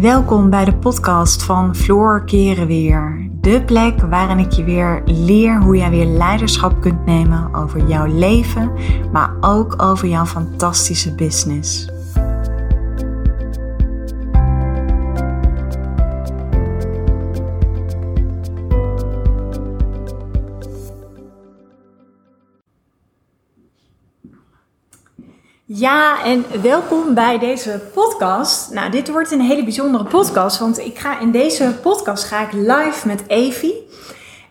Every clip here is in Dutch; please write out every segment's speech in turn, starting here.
Welkom bij de podcast van Floor Keren Weer. De plek waarin ik je weer leer hoe jij weer leiderschap kunt nemen over jouw leven, maar ook over jouw fantastische business. Ja, en welkom bij deze podcast. Nou, dit wordt een hele bijzondere podcast, want ik ga in deze podcast ga ik live met Evie,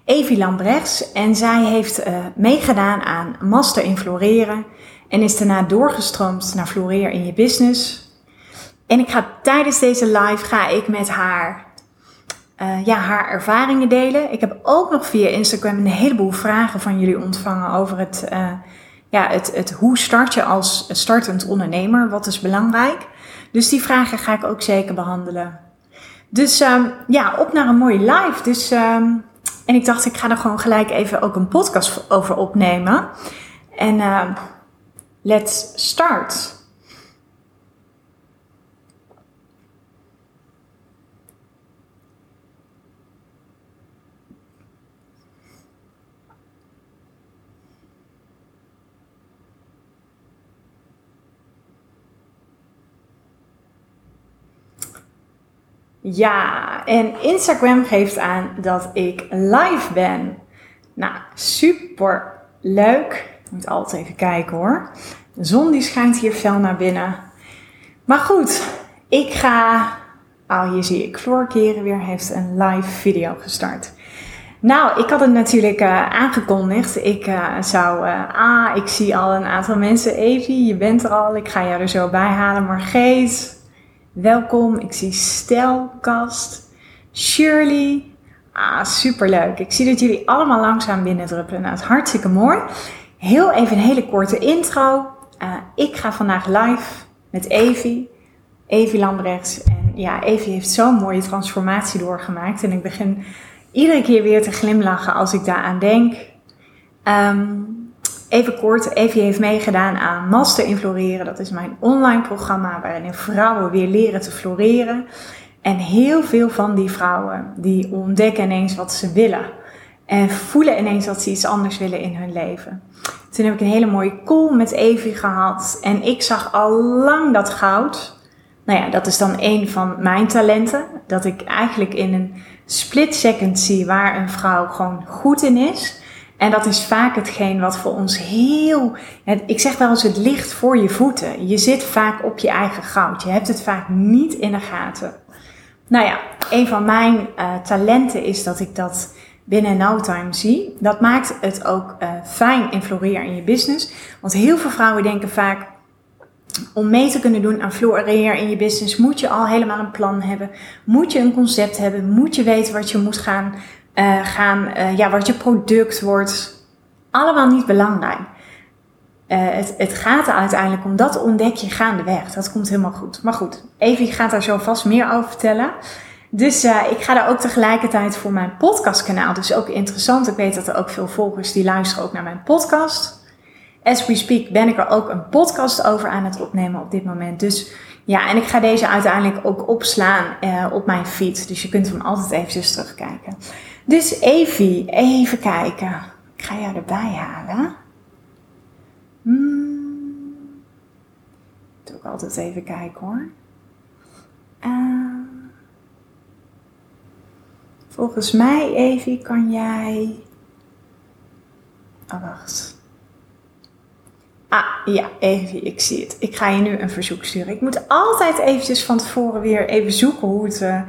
Evie Lambrechts. En zij heeft uh, meegedaan aan Master in Floreren en is daarna doorgestroomd naar Floreer in je business. En ik ga tijdens deze live ga ik met haar uh, ja, haar ervaringen delen. Ik heb ook nog via Instagram een heleboel vragen van jullie ontvangen over het uh, ja, het, het hoe start je als startend ondernemer? Wat is belangrijk? Dus die vragen ga ik ook zeker behandelen. Dus um, ja, op naar een mooie live. Dus, um, en ik dacht, ik ga er gewoon gelijk even ook een podcast over opnemen. En uh, let's start. Ja, en Instagram geeft aan dat ik live ben. Nou, super leuk. Ik moet altijd even kijken hoor. De zon die schijnt hier fel naar binnen. Maar goed, ik ga. Oh, hier zie ik. Keren weer heeft een live video gestart. Nou, ik had het natuurlijk uh, aangekondigd. Ik uh, zou. Uh, ah, ik zie al een aantal mensen. Evie, je bent er al. Ik ga jou er zo bij halen. Margeet, Welkom, ik zie Stelkast, Shirley. Ah, superleuk. Ik zie dat jullie allemaal langzaam binnendruppelen. Nou, het is hartstikke mooi. Heel even een hele korte intro. Uh, ik ga vandaag live met Evie, Evie Lambrechts. En ja, Evie heeft zo'n mooie transformatie doorgemaakt. En ik begin iedere keer weer te glimlachen als ik daaraan denk. Um, Even kort, Evie heeft meegedaan aan Master in Floreren. Dat is mijn online programma waarin vrouwen weer leren te floreren. En heel veel van die vrouwen die ontdekken ineens wat ze willen. En voelen ineens dat ze iets anders willen in hun leven. Toen heb ik een hele mooie call met Evie gehad. En ik zag al lang dat goud. Nou ja, dat is dan een van mijn talenten. Dat ik eigenlijk in een split second zie waar een vrouw gewoon goed in is. En dat is vaak hetgeen wat voor ons heel. Ik zeg wel eens het licht voor je voeten. Je zit vaak op je eigen goud. Je hebt het vaak niet in de gaten. Nou ja, een van mijn uh, talenten is dat ik dat binnen no time zie. Dat maakt het ook uh, fijn in floreren in je business. Want heel veel vrouwen denken vaak. Om mee te kunnen doen aan floreren in je business moet je al helemaal een plan hebben. Moet je een concept hebben. Moet je weten wat je moet gaan uh, gaan, uh, ja, wat je product wordt. Allemaal niet belangrijk. Uh, het, het, gaat er uiteindelijk om, dat ontdek je gaandeweg. Dat komt helemaal goed. Maar goed, Evie gaat daar zo vast meer over vertellen. Dus ik ga daar ook tegelijkertijd voor mijn podcastkanaal. Dus ook interessant. Ik weet dat er ook veel volgers die luisteren ook naar mijn podcast. As we speak ben ik er ook een podcast over aan het opnemen op dit moment. Dus ja, en ik ga deze uiteindelijk ook opslaan op mijn feed. Dus je kunt hem altijd eventjes terugkijken. Dus Evie, even kijken. Ik ga jou erbij halen. Hmm. Doe ik altijd even kijken hoor. Uh, volgens mij, Evie, kan jij. Oh, wacht. Ah, ja, Evie, ik zie het. Ik ga je nu een verzoek sturen. Ik moet altijd eventjes van tevoren weer even zoeken hoe het, uh,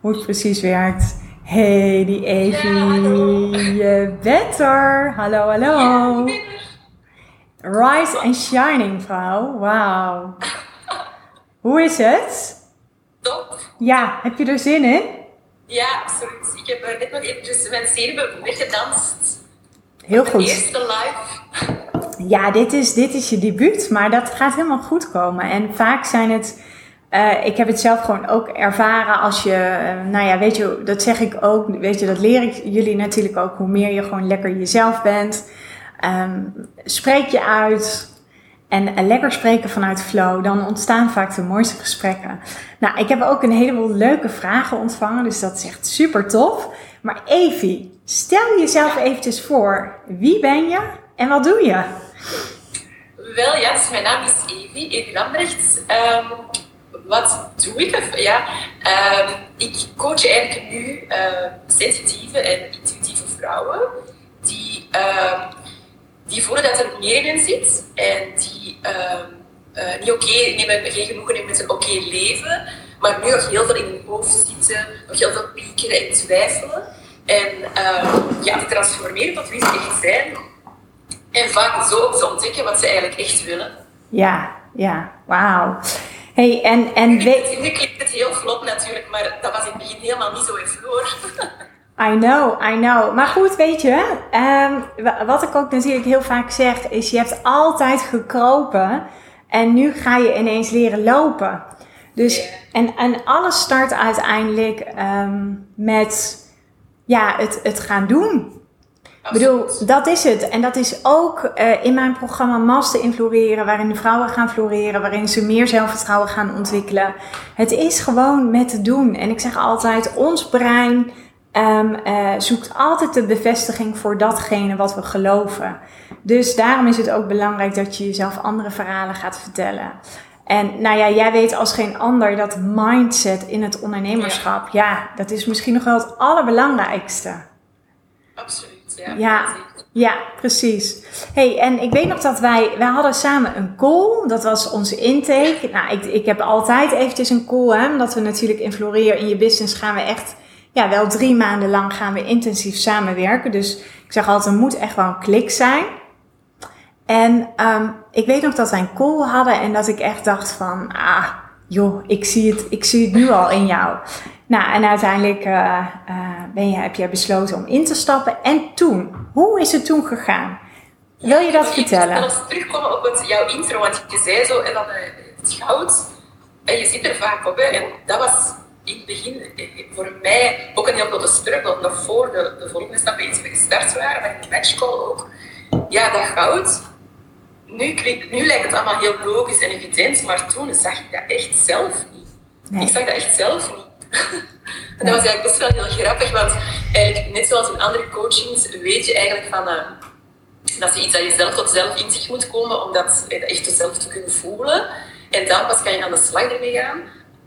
hoe het precies werkt. Hey, die Evie. Je bent er. Hallo, hallo. Rise and shining, vrouw. Wauw. Hoe is het? Top. Ja, heb je er zin in? Ja, absoluut. Ik heb uh, net nog eventjes mijn zenuwen weggedanst. Heel goed. De eerste live. Ja, dit is, dit is je debuut, maar dat gaat helemaal goed komen. En vaak zijn het uh, ik heb het zelf gewoon ook ervaren als je, uh, nou ja, weet je, dat zeg ik ook, weet je, dat leer ik jullie natuurlijk ook, hoe meer je gewoon lekker jezelf bent. Um, spreek je uit en, lekker spreken vanuit flow, dan ontstaan vaak de mooiste gesprekken. Nou, ik heb ook een heleboel leuke vragen ontvangen, dus dat is echt super tof. Maar Evie, stel jezelf eventjes voor. Wie ben je en wat doe je? Wel, ja, dus mijn naam is Evie, Evie Lambrecht. Ehm, wat doe ik? Ja, ehm, ik coach eigenlijk nu uh, sensitieve en intuïtieve vrouwen die, uh, die voelen dat er meer in zit en die uh, niet oké nemen, geen genoegen nemen met een oké leven, maar nu nog heel veel in hun hoofd zitten, nog heel veel piekeren en twijfelen. En ja, die transformeren tot wie ze echt zijn. En vaak zo te ontdekken wat ze eigenlijk echt willen. Ja, ja, wauw. Hey, en, en nu, klinkt het heel vlot natuurlijk, maar dat was in het begin helemaal niet zo even hoor. I know, I know. Maar goed, weet je, um, wat ik ook natuurlijk heel vaak zeg, is je hebt altijd gekropen en nu ga je ineens leren lopen. Dus, en, en alles start uiteindelijk um, met ja, het, het gaan doen. Ik bedoel, dat is het. En dat is ook uh, in mijn programma Master in Floreren, waarin de vrouwen gaan floreren, waarin ze meer zelfvertrouwen gaan ontwikkelen. Het is gewoon met te doen. En ik zeg altijd, ons brein um, uh, zoekt altijd de bevestiging voor datgene wat we geloven. Dus daarom is het ook belangrijk dat je jezelf andere verhalen gaat vertellen. En nou ja, jij weet als geen ander dat mindset in het ondernemerschap, ja, ja dat is misschien nog wel het allerbelangrijkste. Absoluut. Ja, ja, precies. hey, en ik weet nog dat wij, wij hadden samen een call. Dat was onze intake. Nou, ik, ik heb altijd eventjes een call, hè. Omdat we natuurlijk in Floreer in je business gaan we echt, ja, wel drie maanden lang gaan we intensief samenwerken. Dus ik zeg altijd, er moet echt wel een klik zijn. En um, ik weet nog dat wij een call hadden en dat ik echt dacht van, ah, joh, ik zie het, ik zie het nu al in jou. Nou, en uiteindelijk uh, uh, ben je, heb jij besloten om in te stappen. En toen, hoe is het toen gegaan? Wil je dat vertellen? Ik wil terugkomen op het, jouw intro, want je zei zo, en dan uh, het goud. En je zit er vaak op, hè. En dat was in het begin voor mij ook een heel grote struggle. Nog voor de, de volgende stappen iets gestart waren, met de matchcall ook. Ja, dat goud. Nu, nu lijkt het allemaal heel logisch en evident, maar toen zag ik dat echt zelf niet. Nee. Ik zag dat echt zelf niet dat was eigenlijk best wel heel grappig, want eigenlijk, net zoals in andere coachings weet je eigenlijk van, uh, dat je iets dat je zelf tot zelf in zich moet komen om dat uh, echt zelf te kunnen voelen. En dan pas kan je aan de slag ermee gaan.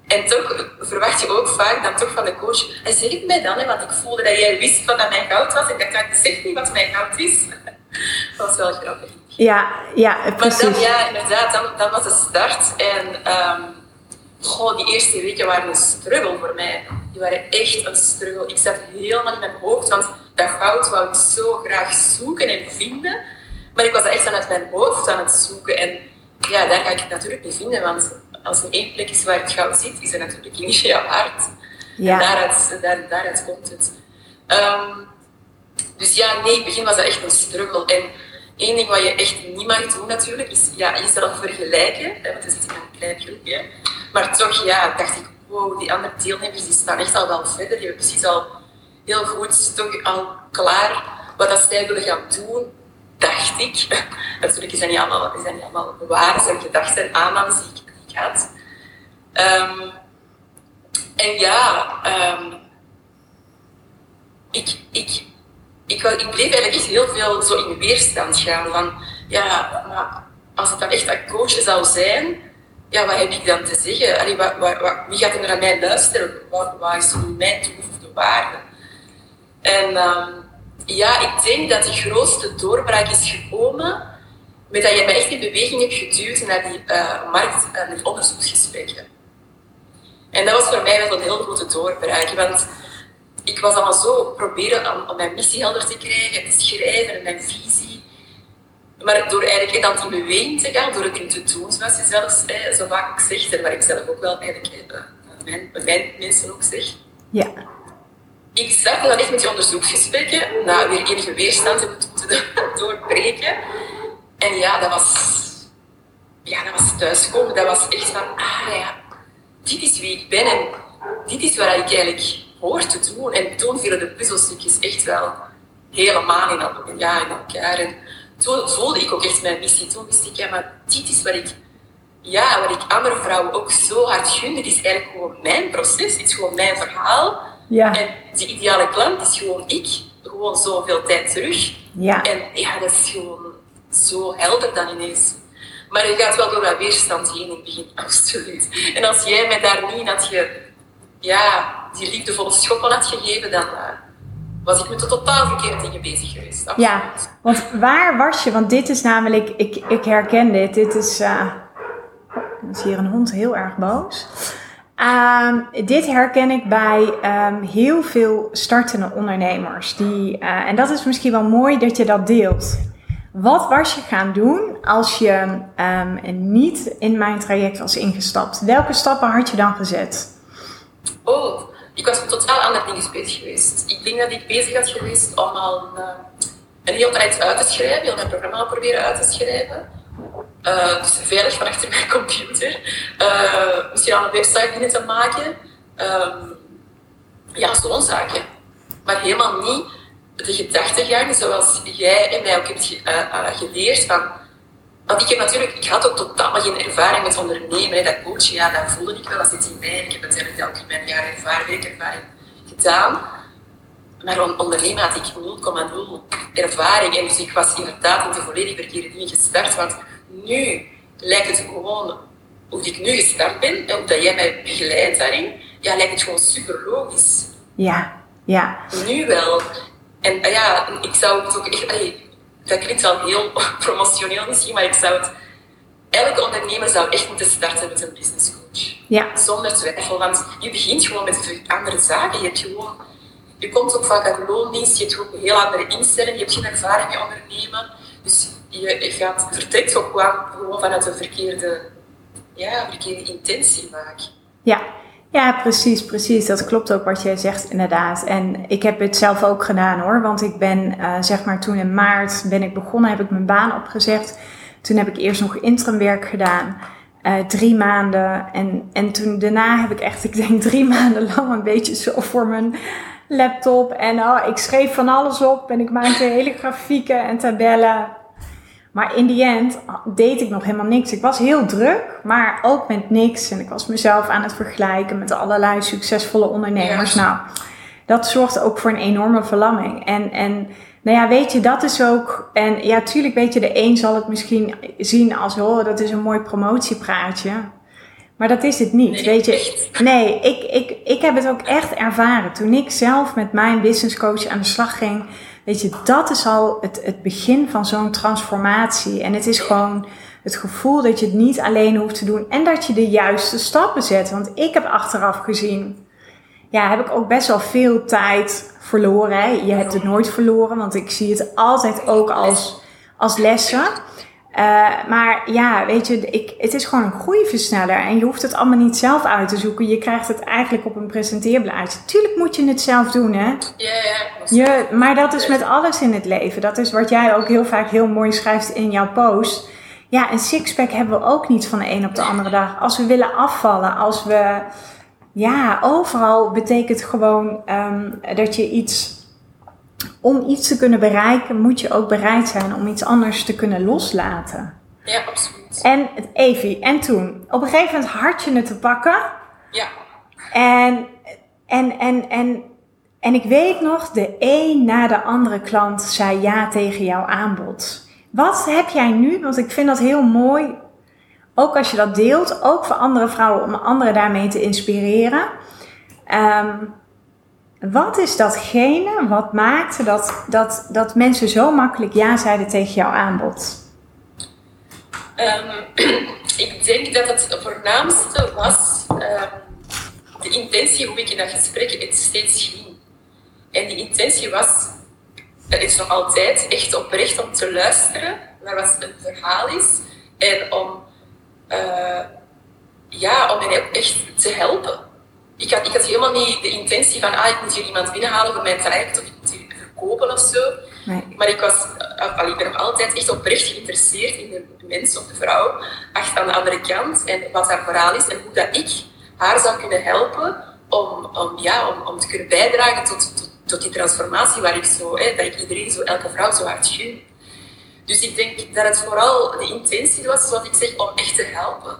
En toch verwacht je ook vaak dan toch van de coach, hij zeg het mij dan, hè, want ik voelde dat jij wist wat dat mijn goud was en ik zeg niet wat mijn goud is. dat was wel grappig. Ja, ja, precies. Maar dan, ja, inderdaad, dan, dan was de start en... Um, Goh, die eerste weken waren een struggle voor mij. Die waren echt een struggle. Ik zat helemaal in mijn hoofd, want dat goud wou ik zo graag zoeken en vinden. Maar ik was echt vanuit mijn hoofd aan het zoeken. En ja, daar ga ik het natuurlijk niet vinden, want als er één plek is waar het goud zit, is er natuurlijk in jouw hart. Ja. En daaruit, daar, daaruit komt het. Um, dus ja, nee, in het begin was dat echt een struggle. En één ding wat je echt niet mag doen natuurlijk, is ja, jezelf vergelijken. Want we zitten in een klein groepje. Maar toch, ja, dacht ik, wow, die andere deelnemers die staan echt al wel verder. Die hebben precies al heel goed, toch al klaar wat dat zij willen gaan doen, dacht ik. Natuurlijk is dat niet allemaal, is dat niet allemaal waar, zijn gedachten en aannames die ik, had. Um, en ja, um, ik, ik, ik, ik bleef eigenlijk echt heel veel zo in weerstand gaan. Van, ja, maar als het dan echt een coach zou zijn, ja, wat heb ik dan te zeggen? Wat, wat, wie gaat er naar mij luisteren? Wat, is mijn toegevoegde waarde? En um, ja, ik denk dat de grootste doorbraak is gekomen met dat je mij echt in beweging hebt geduwd naar die uh, markt- en het onderzoeksgesprekken. En dat was voor mij wel een heel grote doorbraak, want ik was allemaal zo proberen om, om mijn missie helder te krijgen, te schrijven en mijn visie maar door eigenlijk dan in beweging te gaan, door het in te doen, zoals je zelfs eh, zo vaak zegt, en waar ik zelf ook wel eigenlijk eh, mijn, mijn mensen ook zeg. Ja. Ik zat dan echt met die onderzoeksgesprekken, nou, weer enige weerstand heb moeten doorbreken. En ja, dat was, ja, dat was thuiskomen. Dat was echt van, ah ja, dit is wie ik ben en dit is wat ik eigenlijk hoor te doen. En toen vielen de puzzelstukjes echt wel helemaal in, ja, in elkaar. En toen voelde ik ook echt mijn missie. Toen wist ik, ja, maar dit is wat ik, ja, wat ik andere vrouwen ook zo hard gun. Dit is eigenlijk gewoon mijn proces, dit is gewoon mijn verhaal. Ja. En die ideale klant is gewoon ik, gewoon zoveel tijd terug. Ja. En ja, dat is gewoon zo helder dan ineens. Maar je gaat wel door dat weerstand heen in het begin, absoluut. En als jij mij daar niet had je, ja, die liefdevolle schoppen had gegeven, dan uh, was ik met de totaal verkeerde dingen bezig geweest. Absoluut. Ja, want waar was je? Want dit is namelijk, ik, ik herken dit. Dit is, uh, is hier een hond heel erg boos. Um, dit herken ik bij um, heel veel startende ondernemers. Die, uh, en dat is misschien wel mooi dat je dat deelt. Wat was je gaan doen als je um, niet in mijn traject was ingestapt? Welke stappen had je dan gezet? Oh, ik was totaal andere dingen bezig geweest. Ik denk dat ik bezig had geweest om al een, een heel tijd uit te schrijven, heel mijn programma proberen uit te schrijven. Uh, dus veilig van achter mijn computer. Uh, misschien al een website binnen te maken. Um, ja, zo'n zaken. Maar helemaal niet de gedachtegang zoals jij en mij ook hebt ge, geleerd. Van, want ik heb natuurlijk, ik had ook totaal geen ervaring met ondernemen. Dat coachen, ja, dat voelde ik wel, dat zit in mij. Ik heb natuurlijk elke mijn jaar ervaring, werkervaring gedaan. Maar ondernemen had ik 0,0 ervaring. En dus ik was inderdaad in de volledig verkeerde dingen gestart. Want nu lijkt het gewoon, hoe ik nu gestart ben, en hoe dat jij mij begeleidt daarin, ja, lijkt het gewoon super logisch. Ja, ja. Nu wel. En ja, ik zou het ook echt, allee, dat klinkt wel heel promotioneel misschien, maar ik zou het, elke ondernemer zou echt moeten starten met een business coach. Ja. Zonder twijfel, want je begint gewoon met andere zaken. Je hebt gewoon, je komt ook vaak uit loondienst, je hebt gewoon een heel andere instelling, je hebt geen ervaring met ondernemen. Dus je, je gaat, vertrekt ook gewoon, gewoon vanuit een verkeerde, ja, verkeerde intentie vaak. Ja. Ja, precies, precies. Dat klopt ook wat jij zegt, inderdaad. En ik heb het zelf ook gedaan hoor. Want ik ben, uh, zeg maar, toen in maart ben ik begonnen, heb ik mijn baan opgezegd. Toen heb ik eerst nog interimwerk gedaan. Uh, drie maanden. En, en toen daarna heb ik echt, ik denk drie maanden lang een beetje zo voor mijn laptop. En oh, ik schreef van alles op en ik maakte hele grafieken en tabellen. Maar in die end deed ik nog helemaal niks. Ik was heel druk, maar ook met niks. En ik was mezelf aan het vergelijken met allerlei succesvolle ondernemers. Nou, dat zorgde ook voor een enorme verlamming. En, en nou ja, weet je, dat is ook. En ja, tuurlijk, weet je, de een zal het misschien zien als: oh, dat is een mooi promotiepraatje. Maar dat is het niet. Nee, weet je, nee, ik, ik, ik heb het ook echt ervaren. Toen ik zelf met mijn business coach aan de slag ging. Weet je, dat is al het, het begin van zo'n transformatie. En het is gewoon het gevoel dat je het niet alleen hoeft te doen. En dat je de juiste stappen zet. Want ik heb achteraf gezien, ja, heb ik ook best wel veel tijd verloren. Hè? Je hebt het nooit verloren, want ik zie het altijd ook als, als lessen. Uh, maar ja, weet je, ik, het is gewoon een groeiversneller. En je hoeft het allemaal niet zelf uit te zoeken. Je krijgt het eigenlijk op een presenteerblaadje. Tuurlijk moet je het zelf doen, hè? Ja, ja. Je, maar dat is met alles in het leven. Dat is wat jij ook heel vaak heel mooi schrijft in jouw post. Ja, een sixpack hebben we ook niet van de een op de andere dag. Als we willen afvallen, als we... Ja, overal betekent gewoon um, dat je iets om iets te kunnen bereiken, moet je ook bereid zijn om iets anders te kunnen loslaten. Ja, absoluut. En Evie, en toen, op een gegeven moment had je het te pakken. Ja. En, en, en, en, en ik weet nog, de een na de andere klant zei ja tegen jouw aanbod. Wat heb jij nu? Want ik vind dat heel mooi. Ook als je dat deelt, ook voor andere vrouwen, om anderen daarmee te inspireren. Um, wat is datgene wat maakte dat, dat, dat mensen zo makkelijk ja zeiden tegen jouw aanbod? Um, ik denk dat het voornaamste was um, de intentie hoe ik in dat gesprek het steeds ging. En die intentie was, dat is nog altijd, echt oprecht om te luisteren naar wat een verhaal is en om, uh, ja, om hen echt te helpen ik had, ik had helemaal niet de intentie van, ah, ik moet hier iemand binnenhalen voor mijn traject of ik moet hier verkopen of zo. Nee. Maar ik, was, al, ik ben nog altijd echt oprecht geïnteresseerd in de mens of de vrouw achter aan de andere kant en wat haar verhaal is en hoe dat ik haar zou kunnen helpen om, om, ja, om, om te kunnen bijdragen tot, tot, tot die transformatie waar ik zo, hè, dat ik iedereen zo, elke vrouw zo hard gun. Dus ik denk dat het vooral de intentie was, zoals ik zeg, om echt te helpen.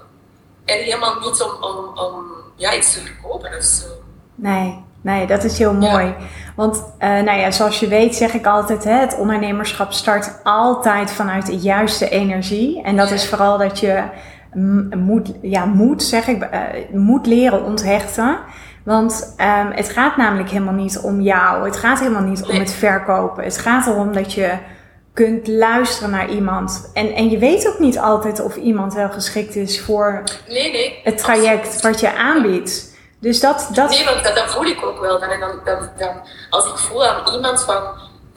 En helemaal niet om, om, om ja, iets te verkopen of zo. Nee, nee, dat is heel mooi. Want uh, nou ja, zoals je weet zeg ik altijd, hè, het ondernemerschap start altijd vanuit de juiste energie. En dat is vooral dat je moet, ja, moet, zeg ik, uh, moet leren onthechten. Want um, het gaat namelijk helemaal niet om jou. Het gaat helemaal niet om het verkopen. Het gaat erom dat je kunt luisteren naar iemand. En, en je weet ook niet altijd of iemand wel geschikt is voor nee, nee, het traject wat je aanbiedt. Dus dat, dat... Nee, want dat, dat voel ik ook wel. Dan, dan, dan, dan, als ik voel aan iemand van,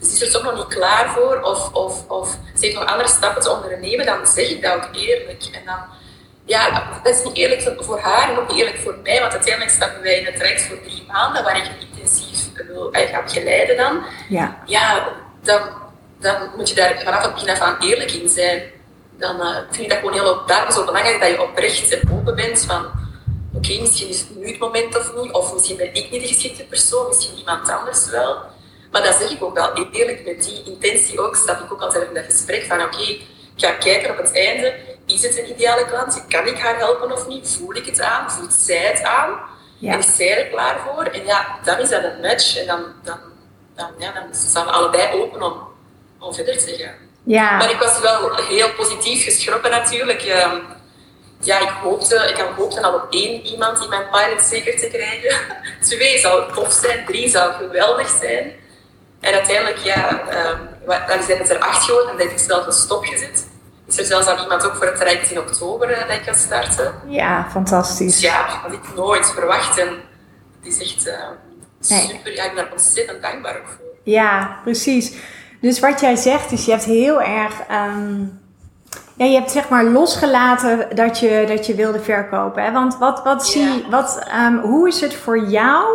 ze is er toch nog niet klaar voor, of, of, of ze heeft nog andere stappen te ondernemen, dan zeg ik dat ook eerlijk. En dan, ja, dat is niet eerlijk voor haar en ook niet eerlijk voor mij, want uiteindelijk stappen wij in het traject voor drie maanden, waar ik intensief wil ga begeleiden dan. Ja. Ja, dan, dan moet je daar vanaf het begin af aan eerlijk in zijn. Dan uh, vind ik dat gewoon heel daarom zo belangrijk dat je oprecht en open bent van oké, misschien is het nu het moment of niet, of misschien ben ik niet de geschikte persoon, misschien iemand anders wel. Maar dat zeg ik ook wel eerlijk, met die intentie ook, stap ik ook altijd in dat gesprek van oké, ik ga kijken op het einde, is het een ideale klant? Kan ik haar helpen of niet? Voel ik het aan? Voelt zij het aan? En is zij er klaar voor? En ja, dan is dat een match en dan, dan, dan, ja, dan staan we allebei open om, om verder te gaan. Ja. Maar ik was wel heel positief geschrokken natuurlijk. Ehm, ja, ik hoopte, ik had hoopte al op één iemand in mijn pilot zeker te krijgen. Twee zou tof zijn, drie zou geweldig zijn. En uiteindelijk, ja, um, dan zijn het er acht geworden en dat heb ik zelf een stop gezet. Is er zelfs al iemand ook voor het traject in oktober uh, dat ik ga starten. Ja, fantastisch. Dus ja, dat had ik nooit verwacht. En het is echt uh, super. Ja, ik ben daar ontzettend dankbaar voor. Ja, precies. Dus wat jij zegt is, je hebt heel erg... Um ja, je hebt zeg maar losgelaten dat je, dat je wilde verkopen. Hè? Want wat, wat zie, wat, um, hoe is het voor jou?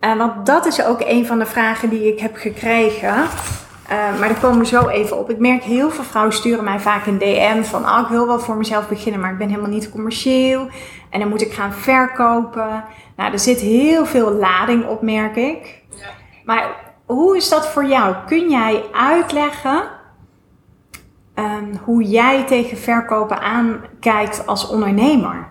Uh, want dat is ook een van de vragen die ik heb gekregen. Uh, maar daar komen we zo even op. Ik merk heel veel vrouwen sturen mij vaak een DM van... Oh, ik wil wel voor mezelf beginnen, maar ik ben helemaal niet commercieel. En dan moet ik gaan verkopen. Nou, er zit heel veel lading op, merk ik. Ja. Maar hoe is dat voor jou? Kun jij uitleggen um, hoe jij tegen verkopen aankijkt als ondernemer?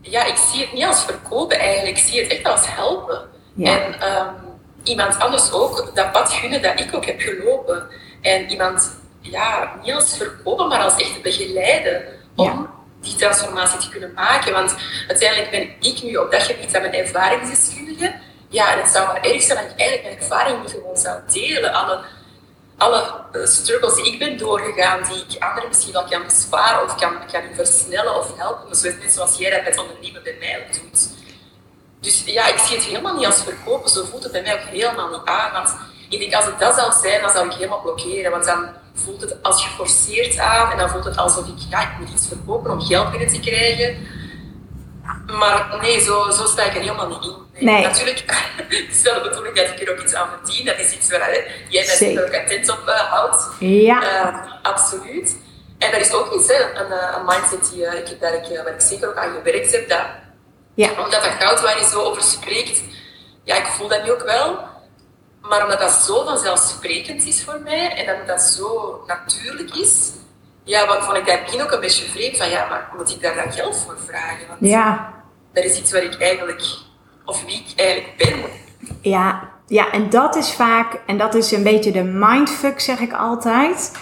Ja, ik zie het niet als verkopen eigenlijk. Ik zie het echt als helpen. Ja. En um, iemand anders ook dat pad gunnen dat ik ook heb gelopen. En iemand, ja, niet als verkopen, maar als echt begeleiden om Ja. die transformatie te kunnen maken. Want uiteindelijk ben ik nu op dat gebied aan mijn ervaringsdeskundige. Ja, en het zou maar erg zijn dat ik eigenlijk mijn ervaring niet gewoon zou delen. Alle alle uh, struggles die ik ben doorgegaan, die ik anderen misschien wel kan besparen of kan, kan versnellen of helpen. Dus zoals jij dat met ondernemen bij mij ook doet. Dus ja, ik zie het helemaal niet als verkopen. Zo voelt het bij mij ook helemaal niet aan. Want ik denk, als het dat zou zijn, dan zou ik helemaal blokkeren. Want dan voelt het als geforceerd aan en dan voelt het alsof ik, ja, ik moet iets verkopen om geld binnen te krijgen. Maar nee, zo, zo sta ik er helemaal niet in. Nee. Nee. Natuurlijk, het is wel de bedoeling dat ik er ook iets aan verdien. Dat is iets waar jij mij Zeker. ook attent op uh, houdt. Ja. Uh, absoluut. En dat is ook iets, hè, een, eh, een mindset die, ik, dat ik, waar ik zeker ook aan gewerkt heb. Dat, Ja. Omdat dat goud waar je zo over spreekt, ja, ik voel dat nu ook wel. Maar omdat dat zo vanzelfsprekend is voor mij en dat dat zo natuurlijk is, ja, wat vond ik dat begin ook een beetje vreemd van, ja, maar moet ik daar dan geld voor vragen? Want Ja. Dat is iets waar ik eigenlijk, of wie ik eigenlijk ben. Ja, ja, en dat is vaak, en dat is een beetje de mindfuck, zeg ik altijd.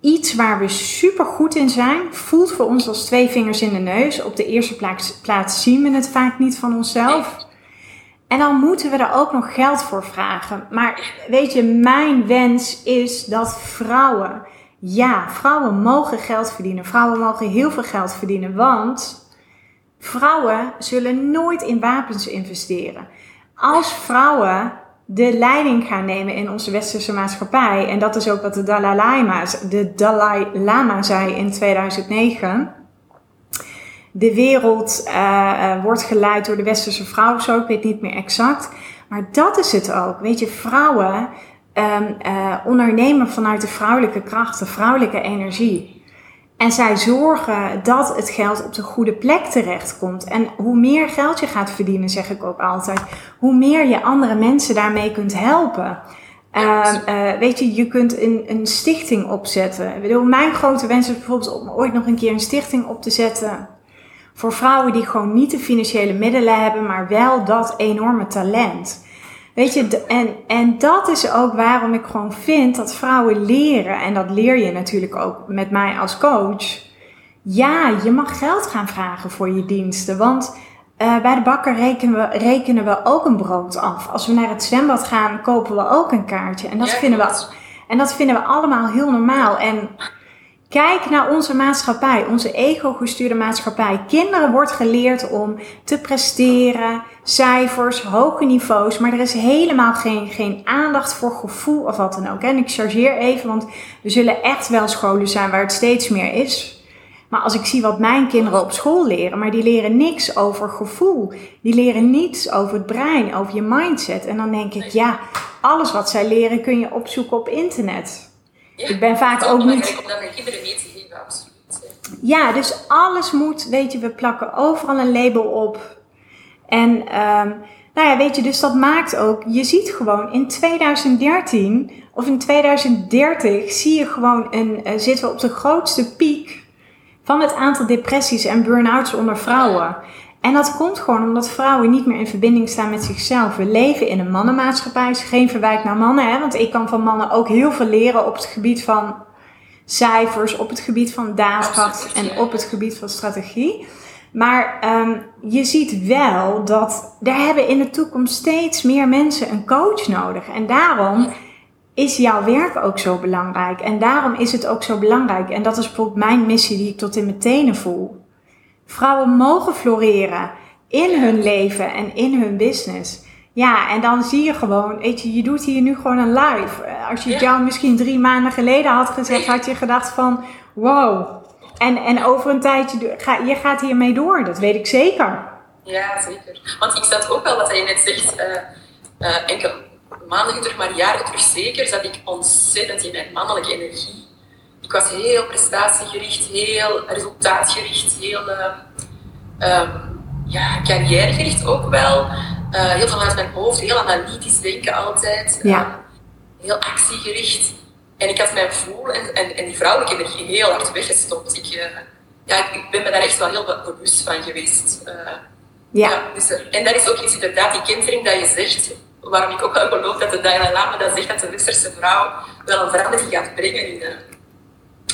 Iets waar we super goed in zijn, voelt voor ons als twee vingers in de neus. Op de eerste plaats, plaats zien we het vaak niet van onszelf. En dan moeten we er ook nog geld voor vragen. Maar weet je, mijn wens is dat vrouwen, ja, vrouwen mogen geld verdienen. Vrouwen mogen heel veel geld verdienen, want vrouwen zullen nooit in wapens investeren. Als vrouwen de leiding gaan nemen in onze westerse maatschappij, en dat is ook wat de Dalai Lama, de Dalai Lama zei in 2009. De wereld uh, uh, wordt geleid door de westerse vrouw, zo ik weet niet meer exact. Maar dat is het ook. Weet je, vrouwen um, ondernemen vanuit de vrouwelijke kracht, de vrouwelijke energie. En zij zorgen dat het geld op de goede plek terechtkomt. En hoe meer geld je gaat verdienen, zeg ik ook altijd, hoe meer je andere mensen daarmee kunt helpen. Ehm, eh, weet je, je kunt een, een stichting opzetten. Ik bedoel, mijn grote wens is bijvoorbeeld om ooit nog een keer een stichting op te zetten. Voor vrouwen die gewoon niet de financiële middelen hebben, maar wel dat enorme talent. Weet je, en, en dat is ook waarom ik gewoon vind dat vrouwen leren, en dat leer je natuurlijk ook met mij als coach. Ja, je mag geld gaan vragen voor je diensten, want uh, bij de bakker rekenen we, rekenen we ook een brood af. Als we naar het zwembad gaan, kopen we ook een kaartje. En dat, vinden, we, en dat vinden we allemaal heel normaal. En kijk naar onze maatschappij, onze ego-gestuurde maatschappij. Kinderen wordt geleerd om te presteren, cijfers, hoge niveaus. Maar er is helemaal geen, geen aandacht voor gevoel of wat dan ook. En ik chargeer even, want we zullen echt wel scholen zijn waar het steeds meer is. Maar als ik zie wat mijn kinderen op school leren, maar die leren niks over gevoel. Die leren niets over het brein, over je mindset. En dan denk ik, ja, alles wat zij leren kun je opzoeken op internet. Ik ben vaak ook niet. Om dat met kinderen mee te geven, absoluut. Ja, dus alles moet, weet je, we plakken overal een label op. En um, nou ja, weet je, dus dat maakt ook, je ziet gewoon in 2013 of in 2030 zie je gewoon een, uh, zitten we op de grootste piek van het aantal depressies en burn-outs onder vrouwen. En dat komt gewoon omdat vrouwen niet meer in verbinding staan met zichzelf. We leven in een mannenmaatschappij, is geen verwijt naar mannen. Hè? Want ik kan van mannen ook heel veel leren op het gebied van cijfers, op het gebied van daadkracht en op het gebied van strategie. Maar um, je ziet wel dat er hebben in de toekomst steeds meer mensen een coach nodig. En daarom is jouw werk ook zo belangrijk. En daarom is het ook zo belangrijk. En dat is bijvoorbeeld mijn missie die ik tot in mijn tenen voel. Vrouwen mogen floreren in hun leven en in hun business. Ja, en dan zie je gewoon, weet je, je doet hier nu gewoon een live. Als je het jou misschien drie maanden geleden had gezegd, had je gedacht van, wow. En, en over een tijdje, ga, je gaat hiermee door, dat weet ik zeker. Ja, zeker. Want ik zat ook wel wat je net zegt, uh, uh, enkel maanden terug, maar jaren terug zeker, zat ik ontzettend in mijn mannelijke energie. Ik was heel prestatiegericht, heel resultaatgericht, heel uh, ja, carrièregericht ook wel. Uh, heel vanuit mijn hoofd, heel analytisch denken altijd. Ja. Uh, heel actiegericht. En ik had mijn voel en, en, en die vrouwelijke energie heel hard weggestopt. Ik, uh, ja, ik ben me daar echt wel heel bewust van geweest. ja. ja dus, en dat is ook iets inderdaad, die kentering dat je zegt waarom ik ook wel geloof dat de Dalai Lama dat zegt dat de westerse vrouw wel een verandering gaat brengen in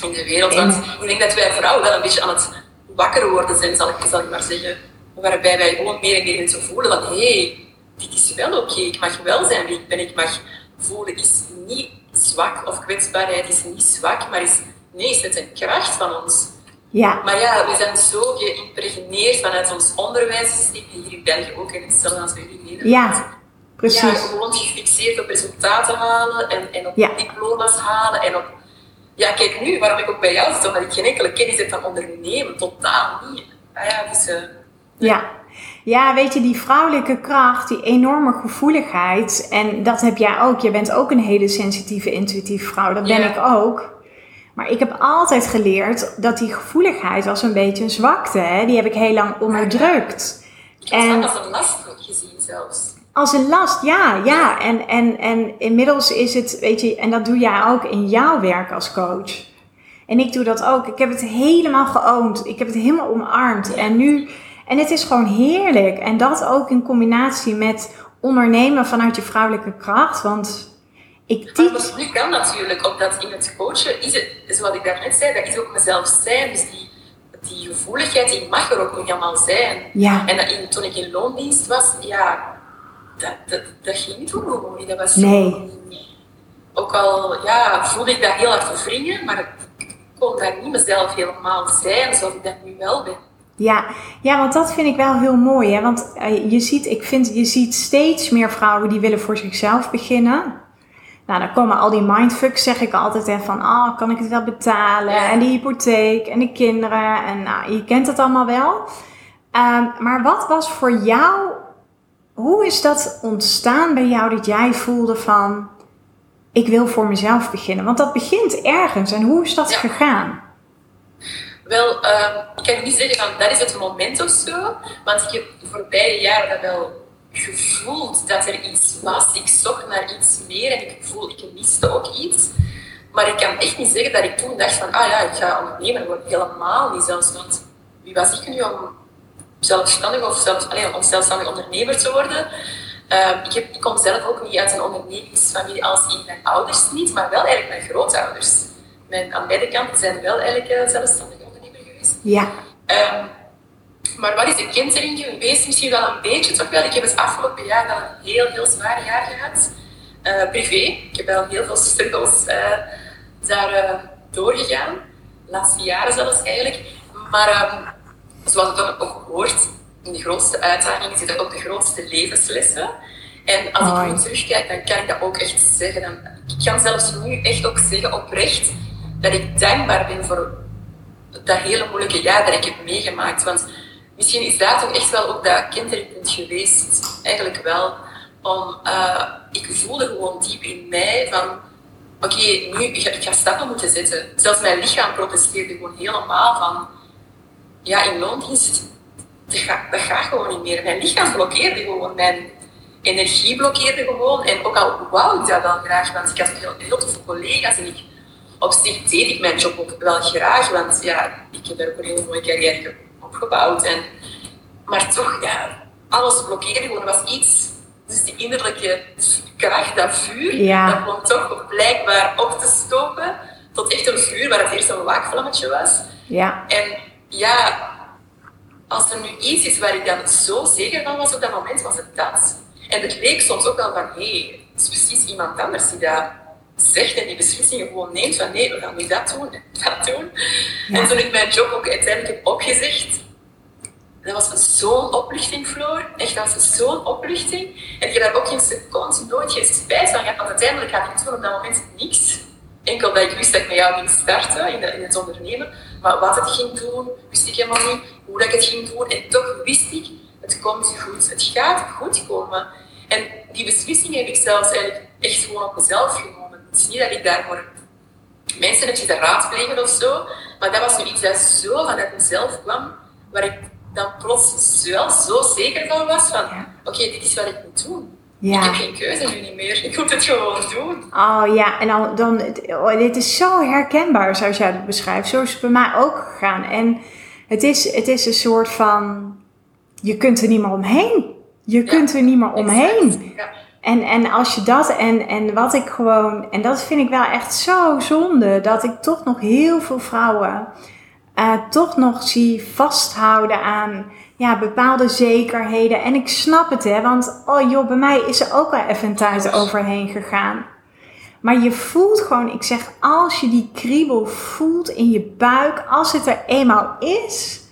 in de wereld. Want ik denk dat wij vrouwen wel een beetje aan het wakker worden zijn, zal ik, zal ik maar zeggen. Waarbij wij gewoon meer en meer zo voelen van hé, hey, dit is wel oké, ik mag wel zijn wie ik ben, ik mag voelen is niet zwak of kwetsbaarheid is niet zwak, maar is, nee, is het een kracht van ons. Ja. Maar ja, we zijn zo geïmpregneerd vanuit ons onderwijssysteem, hier in België ook en hetzelfde als in Nederland. Ja. Precies. Ja, gewoon gefixeerd op resultaten halen en, en op diploma's halen en op... Ja, kijk nu, waarom ik ook bij jou zit, omdat ik geen enkele kennis heb van ondernemen, totaal niet. Ah ja, dus... Uh, ja. Ja, weet je, die vrouwelijke kracht, die enorme gevoeligheid, en dat heb jij ook. Je bent ook een hele sensitieve, intuïtieve vrouw, dat ben ik ook. Maar ik heb altijd geleerd dat die gevoeligheid was een beetje een zwakte. Hè? Die heb ik heel lang onderdrukt. Ik heb en... als een last gezien zelfs. Als een last, ja, ja. En, en, en inmiddels is het, weet je, en dat doe jij ook in jouw werk als coach. En ik doe dat ook. Ik heb het helemaal geoond. Ik heb het helemaal omarmd. En nu, en het is gewoon heerlijk. En dat ook in combinatie met ondernemen vanuit je vrouwelijke kracht. Want ik teach... Maar nu kan natuurlijk, omdat in het coachen is het, zoals ik daarnet zei, dat is ook mezelf zijn. Dus die, die gevoeligheid, die mag er ook nog allemaal zijn. Ja. En dat in, toen ik in loondienst was, ja, dat, dat, dat ging toen gewoon niet. Dat was nee. Ook al ja, voelde ik dat heel hard wringen, maar ik kon daar niet mezelf helemaal zijn zoals ik dat nu wel ben. Ja, ja, want dat vind ik wel heel mooi. Hè? Want uh, je, ziet, ik vind, je ziet steeds meer vrouwen die willen voor zichzelf beginnen. Nou, dan komen al die mindfucks, zeg ik altijd, hè, van ah, kan ik het wel betalen? Ja. En die hypotheek en de kinderen. En nou, je kent het allemaal wel. Um, maar wat was voor jou hoe is dat ontstaan bij jou dat jij voelde van ik wil voor mezelf beginnen? Want dat begint ergens en hoe is dat gegaan? Wel, uh, ik kan niet zeggen van dat is het moment of zo, want ik heb de voorbije jaren dat wel gevoeld dat er iets was. Ik zocht naar iets meer en ik voel, ik miste ook iets. Maar ik kan echt niet zeggen dat ik toen dacht van, ah ja, ik ga ondernemer worden. Helemaal niet zelfs. Want wie was ik nu om zelfstandig of zelfs, allez, om zelfstandig ondernemer te worden? Uh, ik, heb, ik, kom zelf ook niet uit een ondernemingsfamilie als in mijn ouders niet, maar wel eigenlijk mijn grootouders. Mijn, aan beide kanten zijn wel eigenlijk uh, zelfstandig ondernemer geweest. Ja. Um, maar wat is de kentering geweest? Misschien wel een beetje toch wel. Ik heb het afgelopen jaar wel een heel, heel zwaar jaar gehad. Uh, privé. Ik heb wel heel veel struggles uh, daar doorgegaan. De laatste jaren zelfs eigenlijk. Maar um, zoals het ook hoort, in de grootste uitdagingen zitten ook de grootste levenslessen. En als ik nu terugkijk, dan kan ik dat ook echt zeggen. Dan, ik kan zelfs nu echt ook zeggen, oprecht, dat ik dankbaar ben voor dat hele moeilijke jaar dat ik heb meegemaakt. Want misschien is dat toch echt wel ook dat kinderpunt geweest. Eigenlijk wel. Om, uh, ik voelde gewoon diep in mij van... Oké, okay, nu ik ga, ik ga stappen moeten zetten. Zelfs mijn lichaam protesteerde gewoon helemaal van... Ja, in loondienst, dat gaat, dat gaat gewoon niet meer. Mijn lichaam blokkeerde gewoon. Mijn energie blokkeerde gewoon. En ook al wou ik dat wel graag, want ik had heel, heel veel collega's en ik op zich deed ik mijn job ook wel graag, want ja, ik heb daar ook een hele mooie carrière opgebouwd. En, maar toch, ja, alles blokkeerde gewoon. Was iets, dus die innerlijke kracht, dat vuur, ja. dat kwam toch blijkbaar op te stoken tot echt een vuur waar het eerst een waakvlammetje was. Ja. En ja, als er nu iets is waar ik dan zo zeker van was op dat moment, was het dat. En het leek soms ook wel van, hé, hey, het is precies iemand anders die dat zegt en die beslissingen gewoon neemt van nee, we gaan nu dat doen en dat doen. En toen ik mijn job ook uiteindelijk heb opgezegd, dat was zo'n opluchting, Floor. Echt, dat was zo'n opluchting. En ik heb daar ook geen seconde, nooit geen spijt van gehad, want uiteindelijk had ik toen op dat moment niks. Enkel dat ik wist dat ik met jou ging starten in, de, in het ondernemen. Maar wat het ging doen, wist ik helemaal niet. Hoe dat ik het ging doen. En toch wist ik, het komt goed. Het gaat goed komen. En die beslissing heb ik zelfs eigenlijk echt gewoon op mezelf genomen. Het is niet dat ik daarvoor mensen heb zitten raadplegen of zo, maar dat was nu iets dat zo vanuit mezelf kwam, waar ik dan plots wel zo zeker van was van, oké, dit is wat ik moet doen. Ja. Ik heb geen keuze nu niet meer. Ik moet het gewoon doen. Oh ja, en dan, dan oh, dit is zo herkenbaar zoals jij het beschrijft. Zo is het bij mij ook gegaan. En het is, het is een soort van, je kunt er niet meer omheen. Je kunt er niet meer omheen. Ja. En, en als je dat en, en wat ik gewoon, en dat vind ik wel echt zo zonde, dat ik toch nog heel veel vrouwen uh, toch nog zie vasthouden aan ja, bepaalde zekerheden. En ik snap het, hè, want oh joh, bij mij is er ook wel even een tijd overheen gegaan. Maar je voelt gewoon, ik zeg, als je die kriebel voelt in je buik, als het er eenmaal is,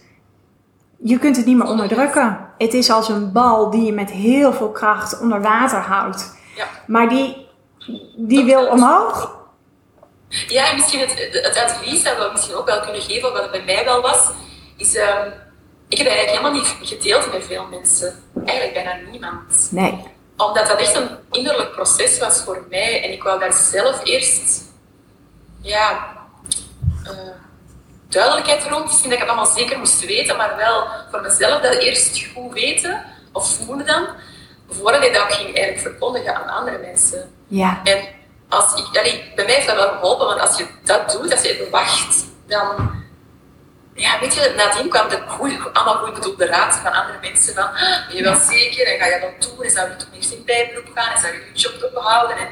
je kunt het niet meer onderdrukken. Het is als een bal die je met heel veel kracht onder water houdt. Ja. Maar die, die wil omhoog. Ja, en misschien het, het advies dat we misschien ook wel kunnen geven, wat het bij mij wel was, is... Um, ik heb eigenlijk helemaal niet gedeeld met veel mensen. Eigenlijk bijna niemand. Nee. Omdat dat echt een innerlijk proces was voor mij. En ik wou daar zelf eerst... Ja... Uh, duidelijkheid rond. Misschien dat ik het allemaal zeker moest weten, maar wel voor mezelf dat eerst goed weten, of voelen dan, voordat ik dat ging eigenlijk verkondigen aan andere mensen. Ja. En als ik, allee, bij mij heeft dat wel geholpen, want als je dat doet, als je het wacht, dan, ja, weet je, nadien kwam de goeie, allemaal goed bedoelde raad van andere mensen van, ah, ben je wel zeker, en ga je dat doen, en zou je toen eerst in bijberoep gaan, en zou je je job ophouden, en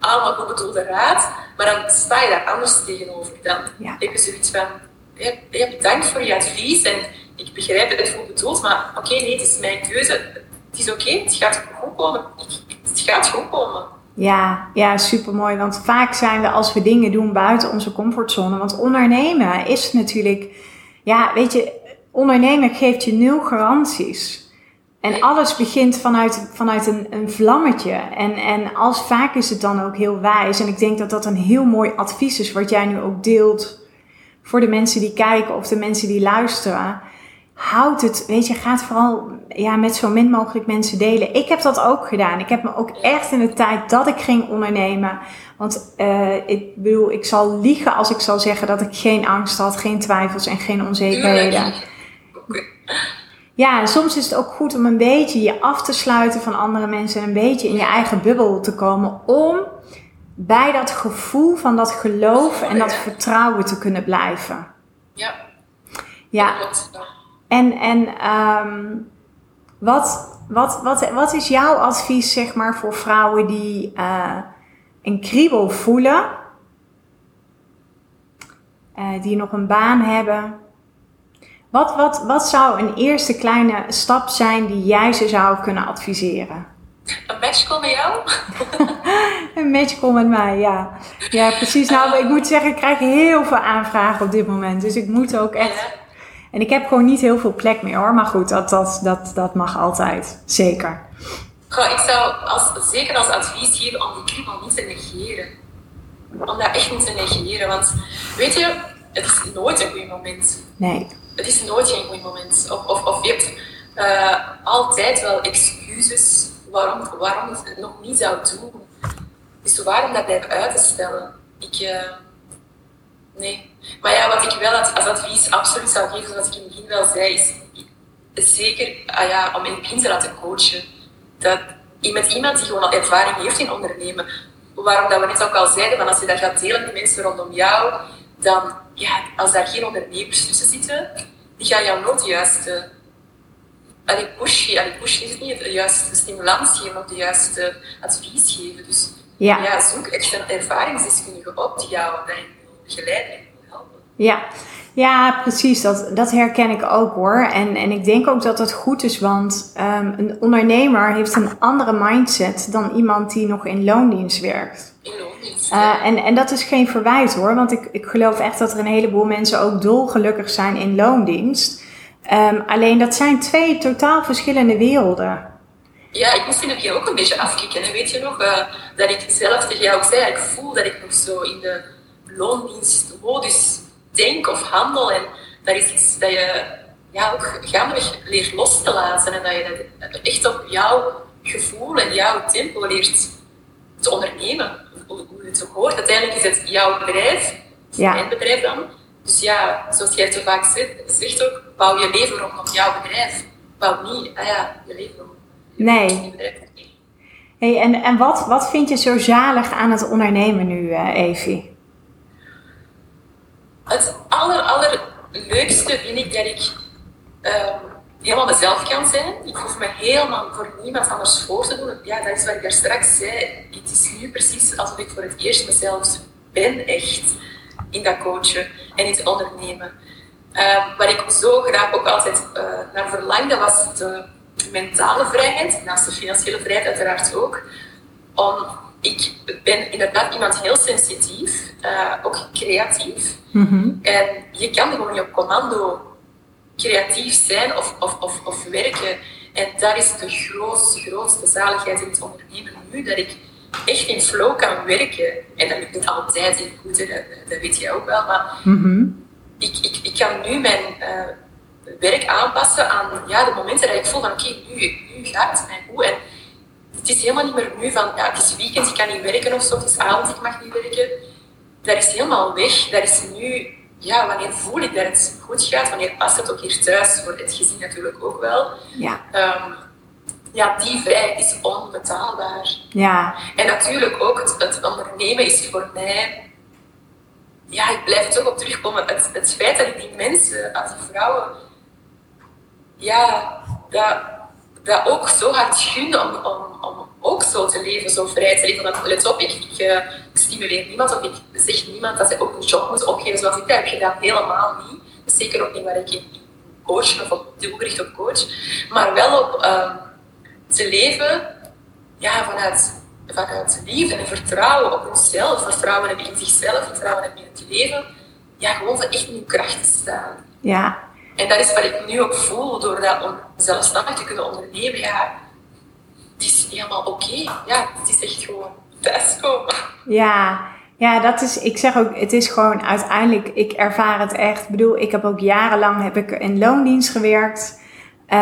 allemaal goed bedoelde raad, maar dan sta je daar anders tegenover. Dan ja. heb je zoiets van, ja, bedankt voor je advies en ik begrijp dat het goed bedoeld, maar oké, nee, het is mijn keuze. Het is oké, het gaat goed komen. Het gaat goed komen. Ja, ja, super mooi. Want vaak zijn we als we dingen doen buiten onze comfortzone. Want ondernemen is natuurlijk, ja, weet je, ondernemen geeft je nul garanties. En alles begint vanuit, vanuit een, een vlammetje. En, en als vaak is het dan ook heel wijs. En ik denk dat dat een heel mooi advies is wat jij nu ook deelt voor de mensen die kijken of de mensen die luisteren. Houd het, weet je, gaat vooral ja, met zo min mogelijk mensen delen. Ik heb dat ook gedaan. Ik heb me ook echt in de tijd dat ik ging ondernemen. Want uh, ik bedoel, ik zal liegen als ik zal zeggen dat ik geen angst had, geen twijfels en geen onzekerheden. Ja, en soms is het ook goed om een beetje je af te sluiten van andere mensen en een beetje in je eigen bubbel te komen om bij dat gevoel van dat geloof en dat vertrouwen te kunnen blijven. Ja. Ja. En, en ehm, wat, wat, wat, wat is jouw advies, zeg maar, voor vrouwen die eh, een kriebel voelen, eh, die nog een baan hebben? Wat, wat, wat zou een eerste kleine stap zijn die jij ze zou kunnen adviseren? Een matchcall met jou? Een matchcall met mij, ja. Ja, precies. Nou, ik moet zeggen, ik krijg heel veel aanvragen op dit moment. Dus ik moet ook echt... En ik heb gewoon niet heel veel plek meer hoor. Maar goed, dat, dat, dat, dat mag altijd. Zeker. Goh, ik zou als, zeker als advies geven om die kriebel niet te negeren. Om dat echt niet te negeren. Want weet je, het is nooit een goed moment. Nee. Het is nooit geen goed moment. Of, of, of je hebt eh, altijd wel excuses waarom, waarom het nog niet zou doen. Dus waarom dat blijven uit te stellen? Ik, eh, nee. Maar ja, wat ik wel als, als advies absoluut zou geven, zoals ik in het begin wel zei, is zeker ah ja, om in het begin te laten coachen. Dat, met iemand die gewoon al ervaring heeft in ondernemen. Waarom dat we net ook al zeiden, van als je dat gaat delen met mensen rondom jou, dan, ja, als daar geen ondernemers tussen zitten, die gaan jou nooit de juiste allee, push, allee, push is het niet, de juiste stimulans geven of de juiste advies geven. Dus Ja. ja, zoek echt een ervaringsdeskundige op die jou daarin begeleiden. Ja, ja precies. Dat, dat herken ik ook hoor. En, en ik denk ook dat dat goed is, want ehm, een ondernemer heeft een andere mindset dan iemand die nog in loondienst werkt. Loondienst. Eh, en, en dat is geen verwijt hoor, want ik, ik geloof echt dat er een heleboel mensen ook dolgelukkig zijn in loondienst. Ehm, alleen dat zijn twee totaal verschillende werelden. Ja, ik moest in het begin ook een beetje afkicken. Weet je nog, eh, dat ik zelf tegen jou ook zei, ik voel dat ik nog zo in de loondienstmodus denk of handel. En dat is iets dat je ja, ook gaandeweg leert los te laten. En dat je dat echt op jouw gevoel en jouw tempo leert te ondernemen. Hoe het ook hoort. Uiteindelijk is het jouw bedrijf, Ja. mijn bedrijf dan. Dus ja, zoals jij zo vaak zegt, zegt ook, bouw je leven rondom jouw bedrijf. Bouw niet, ah ja, je leven rondom Nee. je bedrijf. Hey, en en wat, wat vind je zo zalig aan het ondernemen nu, eh Evie? Het aller, allerleukste vind ik dat ik ehm, helemaal mezelf kan zijn. Ik hoef me helemaal voor niemand anders voor te doen. Ja, dat is wat ik daar straks zei. Het is nu precies alsof ik voor het eerst mezelf ben, echt, in dat coachen en in het ondernemen. Ehm, waar ik zo graag ook altijd eh, naar verlangde, was de mentale vrijheid, naast de financiële vrijheid uiteraard ook. Om, ik ben inderdaad iemand heel sensitief, eh, ook creatief. En je kan gewoon niet op commando creatief zijn of, of, of, of werken. En dat is de grootste, grootste zaligheid in het ondernemen nu, dat ik echt in flow kan werken. En dat lukt niet altijd even goed, hè, dat, dat weet jij ook wel. Maar ik, ik, ik kan nu mijn eh, werk aanpassen aan ja, de momenten dat ik voel van oké, nu, nu gaat het mij goed. En het is helemaal niet meer nu van ja, het is weekend, ik kan niet werken of zo, het is avond, ik mag niet werken. Dat is helemaal weg. Dat is nu, ja, wanneer voel ik dat het goed gaat, wanneer past het ook hier thuis, voor het gezin natuurlijk ook wel. Ja, Ehm, ja, die vrijheid is onbetaalbaar. ja, En natuurlijk ook het, het ondernemen is voor mij, ja, ik blijf er toch op terugkomen. Het, het feit dat ik die mensen, als die vrouwen, ja, dat, dat ook zo hard gun om, om, om ook zo te leven, zo vrij te leven. Want let op, ik, ik, eh, ik stimuleer niemand of ik zeg niemand dat ze ook een job moet opgeven zoals ik dat heb gedaan. Helemaal niet. Zeker ook niet waar ik in coach of op op coach. Maar wel op ehm, te leven ja, vanuit, vanuit liefde en vertrouwen op hunzelf. Vertrouwen hebben in zichzelf, vertrouwen hebben in het leven. Ja, gewoon voor echt in hun kracht te staan. ja, En dat is wat ik nu ook voel, door dat om zelfstandig te kunnen ondernemen. Ja, het is helemaal oké. Ja, het is echt gewoon thuiskomen. ja. Ja, dat is, ik zeg ook, het is gewoon uiteindelijk, ik ervaar het echt. Ik bedoel, ik heb ook jarenlang heb ik in loondienst gewerkt. Eh,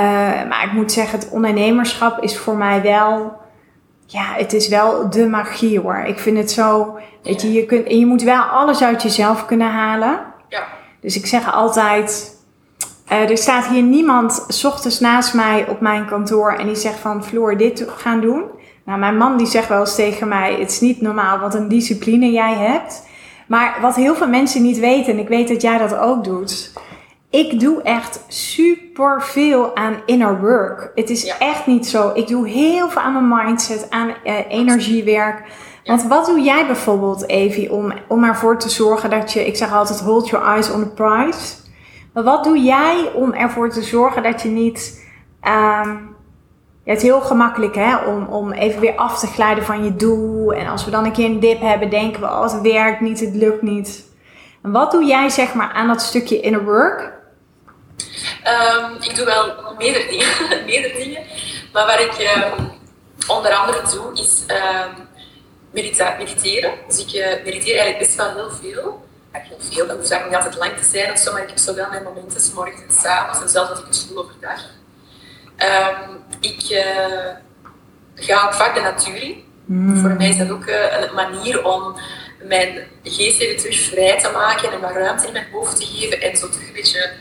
maar ik moet zeggen, het ondernemerschap is voor mij wel, ja, het is wel de magie hoor. Ik vind het zo, weet je, je kunt, en je moet wel alles uit jezelf kunnen halen. Ja, Dus ik zeg altijd, eh, er staat hier niemand s ochtends naast mij op mijn kantoor en die zegt van Floor, dit gaan doen. Nou, mijn man die zegt wel eens tegen mij, het is niet normaal wat een discipline jij hebt. Maar wat heel veel mensen niet weten, en ik weet dat jij dat ook doet. Ik doe echt super veel aan inner work. Het is echt niet zo. Ik doe heel veel aan mijn mindset, aan uh, energiewerk. Want wat doe jij bijvoorbeeld, Evie, om, om ervoor te zorgen dat je, ik zeg altijd, hold your eyes on the prize. Maar wat doe jij om ervoor te zorgen dat je niet. Um, het is heel gemakkelijk hè, om, om even weer af te glijden van je doel. En als we dan een keer een dip hebben, denken we: oh, het werkt niet, het lukt niet. En wat doe jij zeg maar aan dat stukje inner work? Um, ik doe wel meerdere dingen, meerdere dingen. Maar wat ik um, onder andere doe, is mediteren. Dus ik uh, mediteer eigenlijk best wel heel veel. Heel veel, dat hoeft eigenlijk niet altijd lang te zijn of zo, maar ik heb zo wel mijn momenten, s morgens en s avonds, en zelfs als ik een school overdag. Um, ik uh, ga ook vaak de natuur in. Mm. Voor mij is dat ook uh, een manier om mijn geest even terug vrij te maken en wat ruimte in mijn hoofd te geven en zo terug een beetje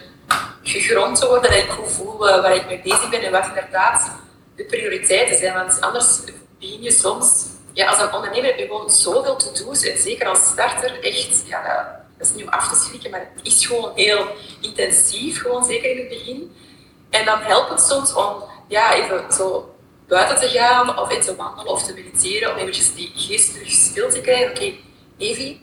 gegrond te worden, dat ik goed voel waar ik mee bezig ben en wat inderdaad de prioriteiten zijn. Want anders begin je soms ja, als een ondernemer heb je gewoon zoveel to-do's. En zeker als starter, echt, ja, dat is niet om af te schrikken, maar het is gewoon heel intensief, gewoon zeker in het begin. En dan helpt het soms om ja, even zo buiten te gaan, of in te wandelen of te mediteren, om eventjes die geest terug stil te krijgen. Oké, okay, Evie,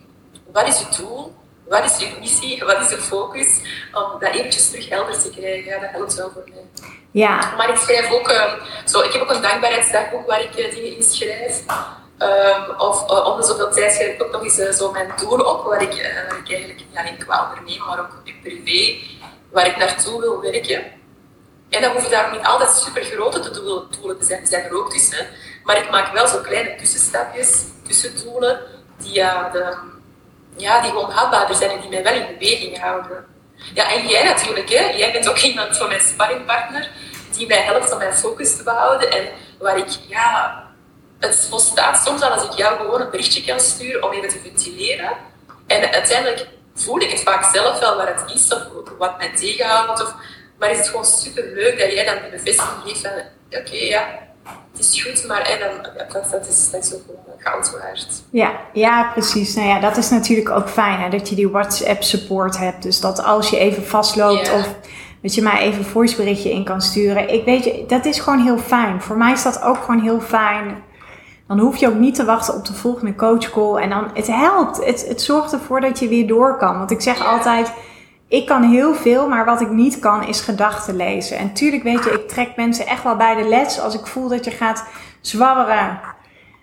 wat is je doel? Wat is je missie? Wat is je focus? Om dat eventjes terug helder te krijgen, ja, dat helpt wel voor mij. Ja. Maar ik schrijf ook, uh, zo, ik heb ook een dankbaarheidsdagboek waar ik uh, dingen in schrijf. Um, of uh, om de zoveel tijd schrijf ik ook nog eens uh, zo mijn doelen op, waar ik, ik eigenlijk niet alleen qua ondernemen, maar ook in privé, waar ik naartoe wil werken. En dan hoeven daar niet altijd super grote doelen, doelen te zijn, die zijn er ook tussen. Maar ik maak wel zo kleine tussenstapjes, tussendoelen, die, de, ja, die gewoon haalbaarder zijn en die mij wel in beweging houden. Ja, en jij natuurlijk, hè? jij bent ook iemand van mijn sparringpartner, die mij helpt om mijn focus te behouden en waar ik ja, het volstaat soms al als ik jou gewoon een berichtje kan sturen om even te ventileren. En uiteindelijk voel ik het vaak zelf wel waar het is of wat mij tegenhoudt. Of, maar is het gewoon super leuk dat jij dan de bevestiging geeft van oké, ja, het is goed, maar en dan, dat, dat, is, dat is ook gewoon goud waard. Ja, ja, precies. Nou ja, dat is natuurlijk ook fijn hè, dat je die WhatsApp support hebt. Dus dat als je even vastloopt of dat je mij even een voiceberichtje in kan sturen. Ik weet je, dat is gewoon heel fijn. Voor mij is dat ook gewoon heel fijn dan hoef je ook niet te wachten op de volgende coachcall. En dan, het helpt. Het, het zorgt ervoor dat je weer door kan. Want ik zeg altijd, ik kan heel veel, maar wat ik niet kan is gedachten lezen. En tuurlijk weet je, ik trek mensen echt wel bij de les als ik voel dat je gaat zwabberen.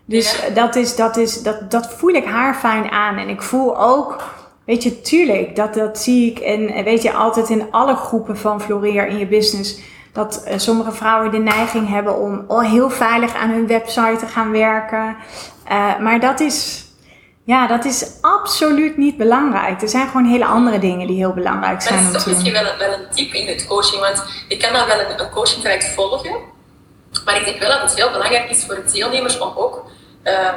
Dus dat, is, dat, is, dat, dat voel ik haar fijn aan. En ik voel ook, weet je, tuurlijk, dat, dat zie ik en weet je altijd in alle groepen van Floreer in je business dat uh, sommige vrouwen de neiging hebben om oh, heel veilig aan hun website te gaan werken. Uh, maar dat is, ja, dat is absoluut niet belangrijk. Er zijn gewoon hele andere dingen die heel belangrijk zijn. Maar dat is misschien wel, wel een tip in het coaching, want ik kan dan wel een, een coaching traject volgen. Maar ik denk wel dat het heel belangrijk is voor de deelnemers om ook um,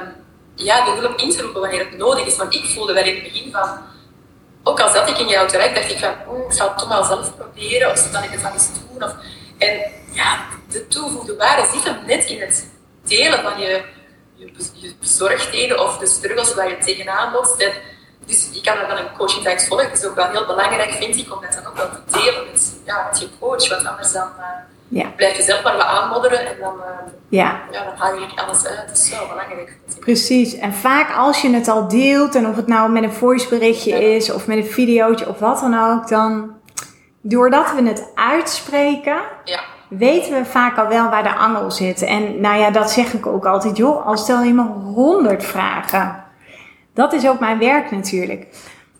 ja, de hulp in te roepen wanneer het nodig is. Want ik voelde wel in het begin van, ook al zat ik in jouw traject, dacht ik van, oh, ik zal het toch maar zelf proberen, of zal ik het dan eens doen. Of, en ja, de toegevoegde waarde zit hem net in het delen van je, je, je bezorgdheden of de struggles waar je tegenaan. En dus je kan er dan een coaching traject volgen. Dat is ook wel heel belangrijk, vind ik, om dat dan ook wel te delen met, ja, met je coach. Want anders dan uh, ja. blijf je zelf maar wat aanmodderen en dan, uh, ja. Ja, dan haal je alles uit. Dat is wel belangrijk. Precies. En vaak als je het al deelt, en of het nou met een voiceberichtje is of met een videootje of wat dan ook, dan doordat we het uitspreken, ja. weten we vaak al wel waar de angel zit. En nou ja, dat zeg ik ook altijd. Joh, al stel je me honderd vragen. Dat is ook mijn werk natuurlijk.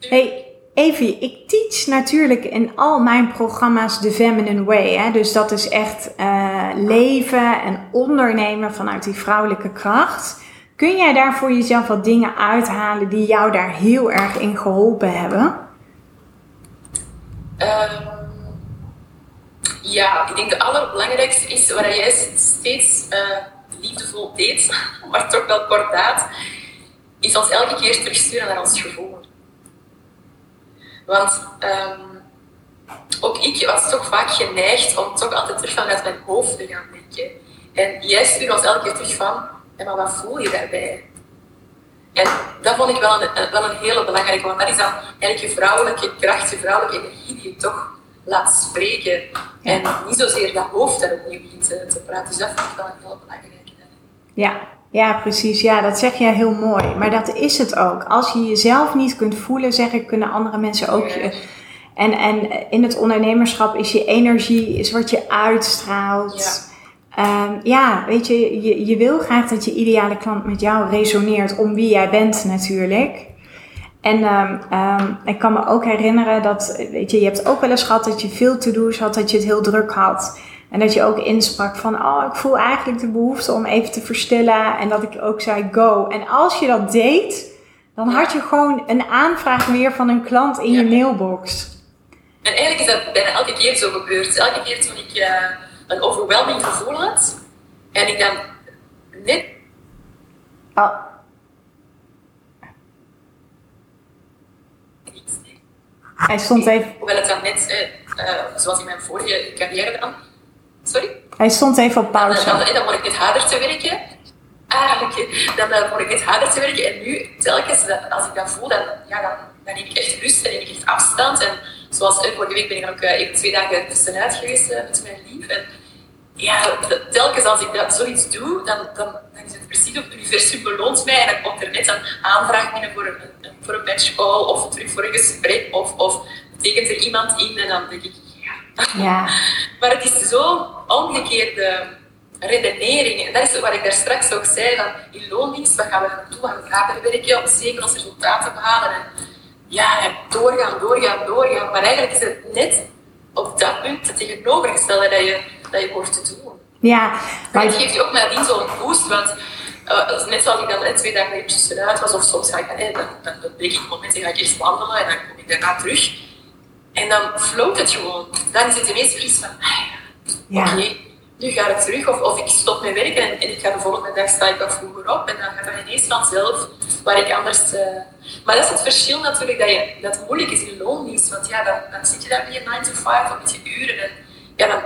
Hey, Evie, ik teach natuurlijk in al mijn programma's The Feminine Way. Hè? Dus dat is echt uh, leven en ondernemen vanuit die vrouwelijke kracht. Kun jij daar voor jezelf wat dingen uithalen die jou daar heel erg in geholpen hebben? Um, ja, ik denk de allerbelangrijkste is waar jij steeds uh, liefdevol deed, maar toch wel kordaat, is ons elke keer terugsturen naar ons gevoel. Want um, ook ik was toch vaak geneigd om toch altijd terug vanuit mijn hoofd te gaan denken. En jij stuurde ons elke keer terug van, ja, maar wat voel je daarbij? En dat vond ik wel een, wel een hele belangrijke, want dat is dan eigenlijk je vrouwelijke kracht, je vrouwelijke energie die je toch laat spreken. En niet zozeer dat hoofd daar opnieuw begint te, te praten. Dus dat vond ik wel een heel belangrijke. Ja, ja, precies. Ja, dat zeg jij heel mooi. Maar dat is het ook. Als je jezelf niet kunt voelen, zeg ik, kunnen andere mensen ook je. En, en in het ondernemerschap is je energie, is wat je uitstraalt. Ja. Um, ja, weet je, je, je wil graag dat je ideale klant met jou resoneert om wie jij bent natuurlijk. En um, um, ik kan me ook herinneren dat, weet je, je hebt ook wel eens gehad dat je veel to-do's had, dat je het heel druk had. En dat je ook insprak van, oh, ik voel eigenlijk de behoefte om even te verstillen. En dat ik ook zei, go. En als je dat deed, dan had je gewoon een aanvraag meer van een klant in je mailbox. En eigenlijk is dat bijna elke keer zo gebeurd. Elke keer toen ik uh, een overweldiging gevoel had en ik dan net. Oh. Hij stond even. Hoewel het dan net, uh, zoals in mijn vorige carrière dan. Sorry? Hij stond even op pauze. Dan, dan, dan word ik net harder te werken. Ah. Okay. Dan, word ik net harder te werken. En nu, telkens als ik dat voel, dan, ja, dan, dan neem ik echt rust en neem ik echt afstand. En zoals vorige week ben ik ook uh, even twee dagen tussenuit geweest uh, met mijn lief. En ja, telkens als ik dat zoiets doe, dan, dan, dan is het precies of het universum beloont mij. En dan komt er net een aanvraag binnen voor een, voor een matchcall of terug voor een gesprek. Of, of tekent er iemand in en dan denk ik, ja. ja. maar het is zo omgekeerde redenering. En dat is wat ik daar straks ook zei, van in loondienst, wat gaan we gaan doen? We gaan harder werken om zeker ons resultaten te behalen. En, ja, doorgaan, doorgaan, doorgaan. Maar eigenlijk is het net op dat punt het tegenovergestelde dat je, dat je hoort te doen. Ja, maar het geeft je ook nadien zo'n boost, want uh, net zoals ik dan net twee dagen eventjes eruit was, of soms ga ik dan, dan, dan, dan breek ik momenten, ga ik eerst wandelen en dan kom ik daarna terug. En dan floot het gewoon. Dan is het ineens iets van, ah, ja. oké, okay, nu ga ik terug, of, of ik stop met werken en, en ik ga de volgende dag sta ik wat vroeger op en dan gaat dat ineens vanzelf, waar ik anders... Uh, maar dat is het verschil natuurlijk, dat, je, dat het moeilijk is in loondienst, want ja, dan, dan zit je daar met je 9 to 5 of met je uren en ja, dan,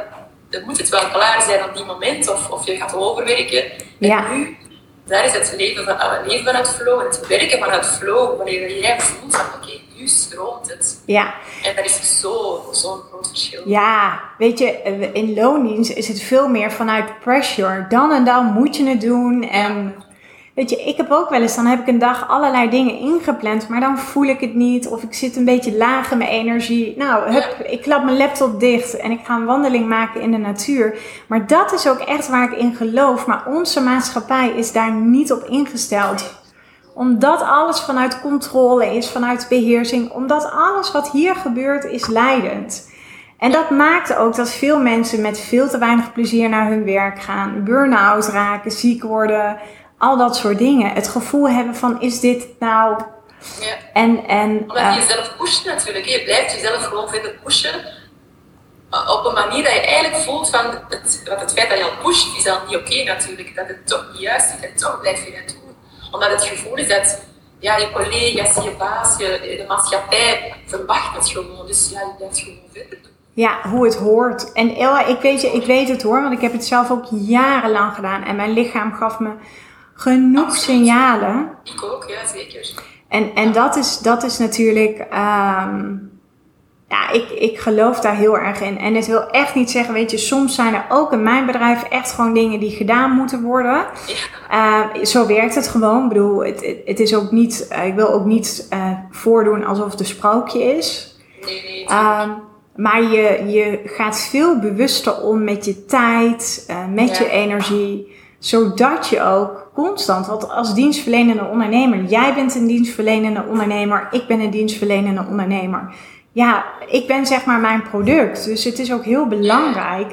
dan moet het wel klaar zijn op die moment, of, of je gaat overwerken. En ja. nu, daar is het leven van, ah, leven vanuit flow en het werken vanuit flow, wanneer jij voelt van, oké, okay, nu stroomt het. Ja. En dat is zo'n zo groot verschil. Ja, weet je, in loondienst is het veel meer vanuit pressure. Dan en dan moet je het doen. En weet je, ik heb ook wel eens, dan heb ik een dag allerlei dingen ingepland, maar dan voel ik het niet. Of ik zit een beetje laag in mijn energie. Nou, hup, ja. ik klap mijn laptop dicht en ik ga een wandeling maken in de natuur. Maar dat is ook echt waar ik in geloof. Maar onze maatschappij is daar niet op ingesteld omdat alles vanuit controle is, vanuit beheersing. Omdat alles wat hier gebeurt is leidend. En dat maakt ook dat veel mensen met veel te weinig plezier naar hun werk gaan. Burn-out raken, ziek worden. Al dat soort dingen. Het gevoel hebben van, is dit nou... Ja. En, en, Omdat je jezelf pusht natuurlijk. Je blijft jezelf gewoon verder pushen. Op een manier dat je eigenlijk voelt van... Het, wat het feit dat je al pusht is al niet oké okay, natuurlijk. Dat het toch niet juist is en toch blijf je het doen omdat het gevoel is dat ja, je collega's, je baas, je, de maatschappij verwacht het gewoon. Dus ja, je blijft gewoon verder doen. Ja, hoe het hoort. En Ella, ik weet, je, ik weet het hoor, want ik heb het zelf ook jarenlang gedaan. En mijn lichaam gaf me genoeg Absoluut. signalen. Ik ook, ja, zeker. En, en dat, is, dat is natuurlijk... Um, ja, ik, ik geloof daar heel erg in. En het wil echt niet zeggen, weet je, soms zijn er ook in mijn bedrijf echt gewoon dingen die gedaan moeten worden. Uh, zo werkt het gewoon. Ik bedoel, het, het is ook niet, uh, ik wil ook niet uh, voordoen alsof het een sprookje is. Nee, nee. maar je, je gaat veel bewuster om met je tijd, met ja. je energie, zodat je ook constant, want als dienstverlenende ondernemer, jij bent een dienstverlenende ondernemer, ik ben een dienstverlenende ondernemer ja, ik ben zeg maar mijn product. Dus het is ook heel belangrijk.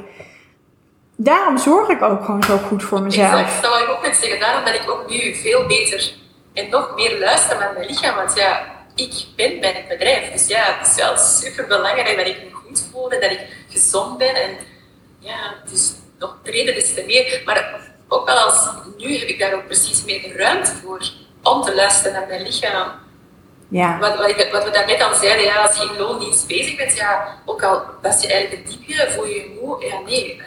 Daarom zorg ik ook gewoon zo goed voor mezelf. Dat wil ik ook net zeggen. Daarom ben ik ook nu veel beter en nog meer luisteren naar mijn lichaam. Want ja, ik ben bij het bedrijf. Dus ja, het is wel super belangrijk dat ik me goed voel en dat ik gezond ben. En ja, dus nog reden des te meer. Maar ook wel als nu heb ik daar ook precies meer ruimte voor om te luisteren naar mijn lichaam. Ja. Wat, wat, ik- wat we daarnet al zeiden, ja, als je in loondienst bezig bent, ja, ook al was je eigenlijk een diepje, voel je je moe, ja nee,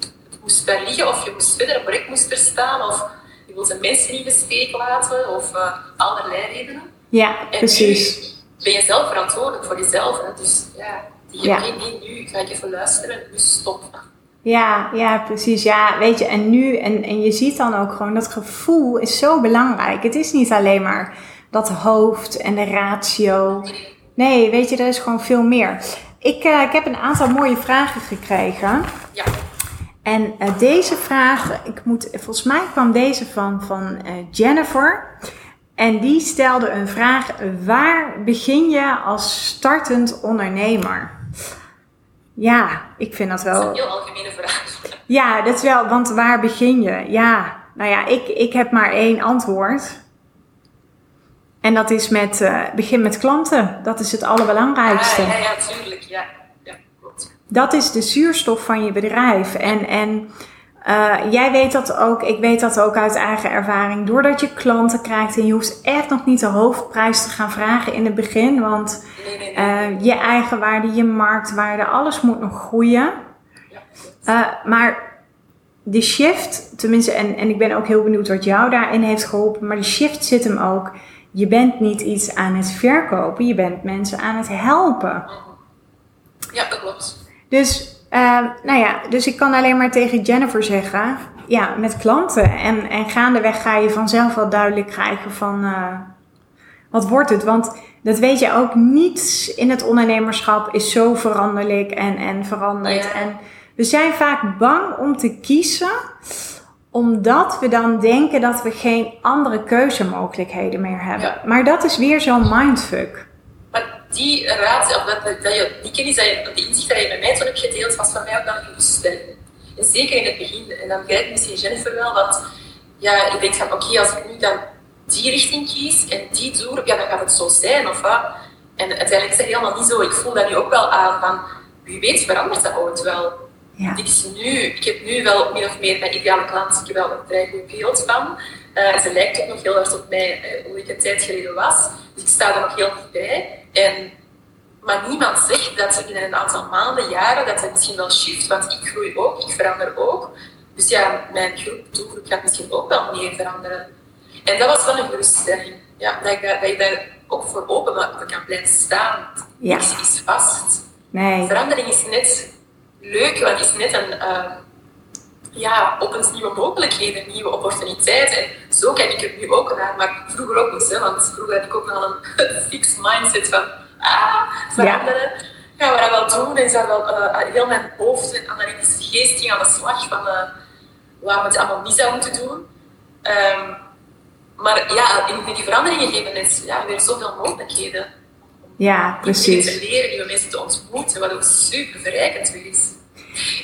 het moest daar liggen of je moest verder, een project moest er staan of je wilt de mensen niet in de steek laten of eh, allerlei redenen. Ja, En precies. ben je zelf verantwoordelijk voor jezelf. Hè? Dus ja, die Ja. nee, nu ga ik even luisteren, nu stop. Ja, ja, precies. Ja, weet je, en nu, en, en je ziet dan ook gewoon dat gevoel is zo belangrijk. Het is niet alleen maar dat hoofd en de ratio. Nee, weet je, er is gewoon veel meer. Ik, eh, ik heb een aantal mooie vragen gekregen. Ja, En eh, deze vraag, ik moet, volgens mij kwam deze van, van eh, Jennifer. En die stelde een vraag: waar begin je als startend ondernemer? Ja, ik vind dat dat is wel. een heel algemene vraag. Ja, dat is wel, want waar begin je? Ja, nou ja, ik, ik heb maar één antwoord. En dat is met, eh, begin met klanten. Dat is het allerbelangrijkste. Ah, ja, ja, tuurlijk, ja. Ja, klopt. Dat is de zuurstof van je bedrijf. En, en eh, jij weet dat ook, ik weet dat ook uit eigen ervaring. Doordat je klanten krijgt en je hoeft echt nog niet de hoofdprijs te gaan vragen in het begin. Want Nee, nee, nee. eh, je eigenwaarde, je marktwaarde, alles moet nog groeien. ja, maar de shift, tenminste, en, en ik ben ook heel benieuwd wat jou daarin heeft geholpen, maar de shift zit hem ook. Je bent niet iets aan het verkopen, je bent mensen aan het helpen. ja, dat klopt. Dus, uh, nou ja, dus ik kan alleen maar tegen Jennifer zeggen, ja, met klanten. En, en gaandeweg ga je vanzelf wel duidelijk krijgen van, uh, wat wordt het? Want dat weet je ook, niets in het ondernemerschap is zo veranderlijk en, en veranderd. Ja. En we zijn vaak bang om te kiezen, omdat we dan denken dat we geen andere keuzemogelijkheden meer hebben. Ja. Maar dat is weer zo'n mindfuck. Maar die raad, of dat, dat, dat die kennis, dat je, die inzicht dat je met mij toen hebt gedeeld, was voor mij ook dan geruststelling. En zeker in het begin, en dan begrijpt misschien Jennifer wel, want ja, ik denk van oké, als ik nu dan die richting kies en die doe, ja, dan gaat het zo zijn, of wat. En uiteindelijk is dat helemaal niet zo. Ik voel dat nu ook wel aan van, wie weet verandert dat ooit wel. Ja. Is nu, ik heb nu wel min of meer mijn ideale klant, ik heb wel een vrij goed beeld van. Uh, ze lijkt ook nog heel erg op mij, eh, hoe ik een tijd geleden was. Dus ik sta er nog heel dichtbij. En, maar niemand zegt dat in een aantal maanden, jaren, dat het misschien wel shift. Want ik groei ook, ik verander ook. Dus ja, mijn groep, doelgroep gaat misschien ook wel meer veranderen. En dat was wel een geruststelling. Ja, dat, ik, daar- dat je daar ook voor open kan blijven staan. Ja. Niks is vast. Nee. Verandering is net leuk, want het is net een, uh, ja, opent nieuwe mogelijkheden, nieuwe opportuniteiten. En zo kijk ik er nu ook naar, maar vroeger ook niet, hè, want vroeger had ik ook nog een fixed mindset van, ah, veranderen. Gaan we dat wel doen? En zou wel, uh, heel mijn hoofd en analytische geest ging aan de slag van uh, waar we het allemaal niet zouden moeten doen. Um, maar ja, in, die veranderingen geven mensen ja, weer zoveel mogelijkheden. Ja, precies. Te leren, nieuwe mensen te ontmoeten, wat ook super verrijkend weer is.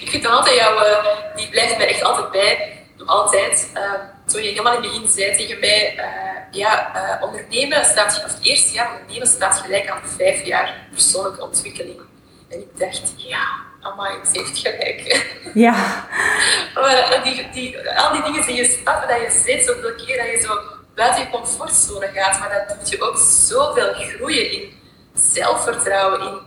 Ik vind dan altijd jou, uh, die blijft mij echt altijd bij, altijd. Uh, toen je helemaal in het begin zei tegen mij, uh, ja, ondernemen staat, of het eerste jaar ondernemen staat gelijk aan vijf jaar persoonlijke ontwikkeling. En ik dacht, ja, amai, ze heeft gelijk. Ja. maar die, die, al die dingen die je stappen, dat je zit, zoveel keer dat je zo buiten je comfortzone gaat, maar dat doet je ook zoveel groeien in zelfvertrouwen, in,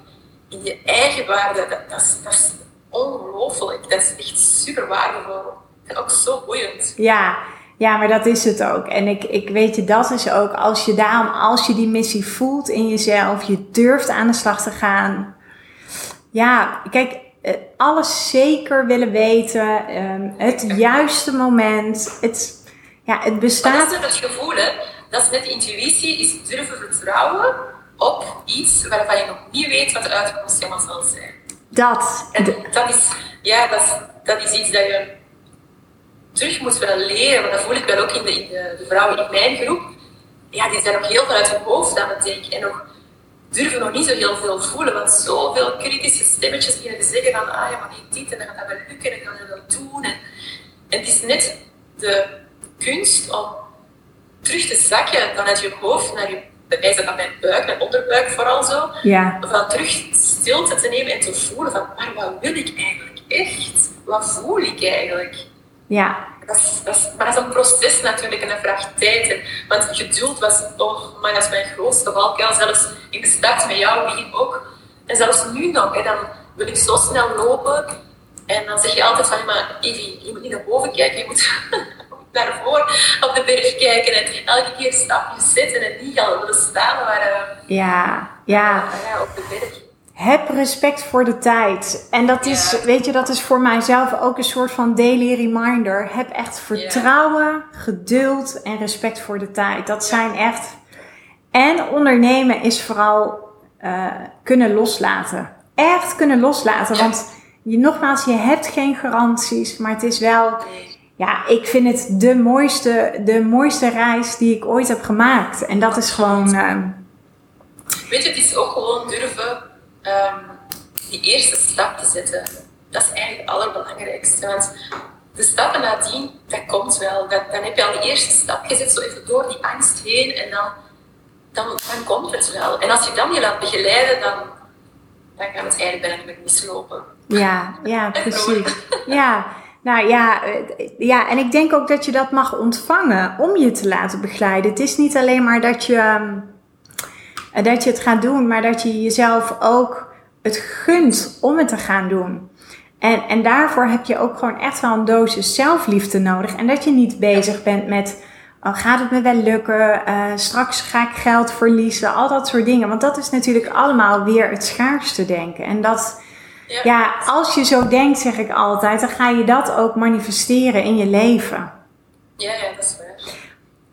in je eigen waarde. Dat, dat, is, dat is ongelooflijk. Dat is echt super waardevol. En ook zo boeiend. Ja, ja, maar dat is het ook. En ik, ik weet je, dat is ook als je daarom, als je die missie voelt in jezelf, je durft aan de slag te gaan. Ja, kijk, alles zeker willen weten, het juiste moment, het, ja, het bestaat. Maar dat is net het gevoel, hè? Dat is net intuïtie, is durven vertrouwen op iets waarvan je nog niet weet wat de uitkomst helemaal zal zijn. Dat. En dat is, ja, dat is, dat is iets dat je terug moet leren. Maar dat voel ik wel ook in de, in de, de vrouwen in mijn groep. Ja, die zijn nog heel veel uit hun hoofd aan het denken. En nog durven nog niet zo heel veel voelen. Want zoveel kritische stemmetjes beginnen te zeggen van ah ja, maar niet dit en dan gaat dat wel lukken en dan gaan we dat doen. En, en het is net de kunst om terug te zakken vanuit je hoofd naar je bij mij dat mijn buik, mijn onderbuik vooral zo. Ja. Van terug stilte te nemen en te voelen van, maar wat wil ik eigenlijk echt? Wat voel ik eigenlijk? Ja. Dat is, dat is, maar dat is een proces natuurlijk en dat vraagt tijd. En, want geduld was, maar dat is mijn grootste valkuil. Zelfs in de start met jou, begin ook. En zelfs nu nog, hè, dan wil ik zo snel lopen. En dan zeg je altijd van, maar Evie, je moet niet naar boven kijken, je moet naar voren op de berg kijken en elke keer stapjes zetten en niet gaan willen staan waar, uh, ja, ja. ja, op de berg. Heb respect voor de tijd. En dat is, weet je, dat is voor mijzelf ook een soort van daily reminder. Heb echt vertrouwen, geduld en respect voor de tijd. Dat zijn echt. En ondernemen is vooral uh, kunnen loslaten. Echt kunnen loslaten. Want je, nogmaals, je hebt geen garanties, maar het is wel. Ja, ik vind het de mooiste, de mooiste reis die ik ooit heb gemaakt. En dat is gewoon. Uh, Weet je, het is ook gewoon durven um, die eerste stap te zetten. Dat is eigenlijk het allerbelangrijkste. Want de stappen nadien, dat komt wel. Dat, dan heb je al die eerste stap gezet, zo even door die angst heen en dan, dan, dan komt het wel. En als je dan je laat begeleiden, dan, dan gaat het eigenlijk bijna niet mislopen. Ja, ja, precies. Ja, nou ja, ja, en ik denk ook dat je dat mag ontvangen om je te laten begeleiden. Het is niet alleen maar dat je ehm, dat je het gaat doen, maar dat je jezelf ook het gunt om het te gaan doen. En, en daarvoor heb je ook gewoon echt wel een dosis zelfliefde nodig. En dat je niet bezig bent met, oh, gaat het me wel lukken? Uh, straks ga ik geld verliezen? Al dat soort dingen. Want dat is natuurlijk allemaal weer het schaarste denken. En dat, ja. ja, als je zo denkt, zeg ik altijd, dan ga je dat ook manifesteren in je leven. Ja, ja, dat is waar.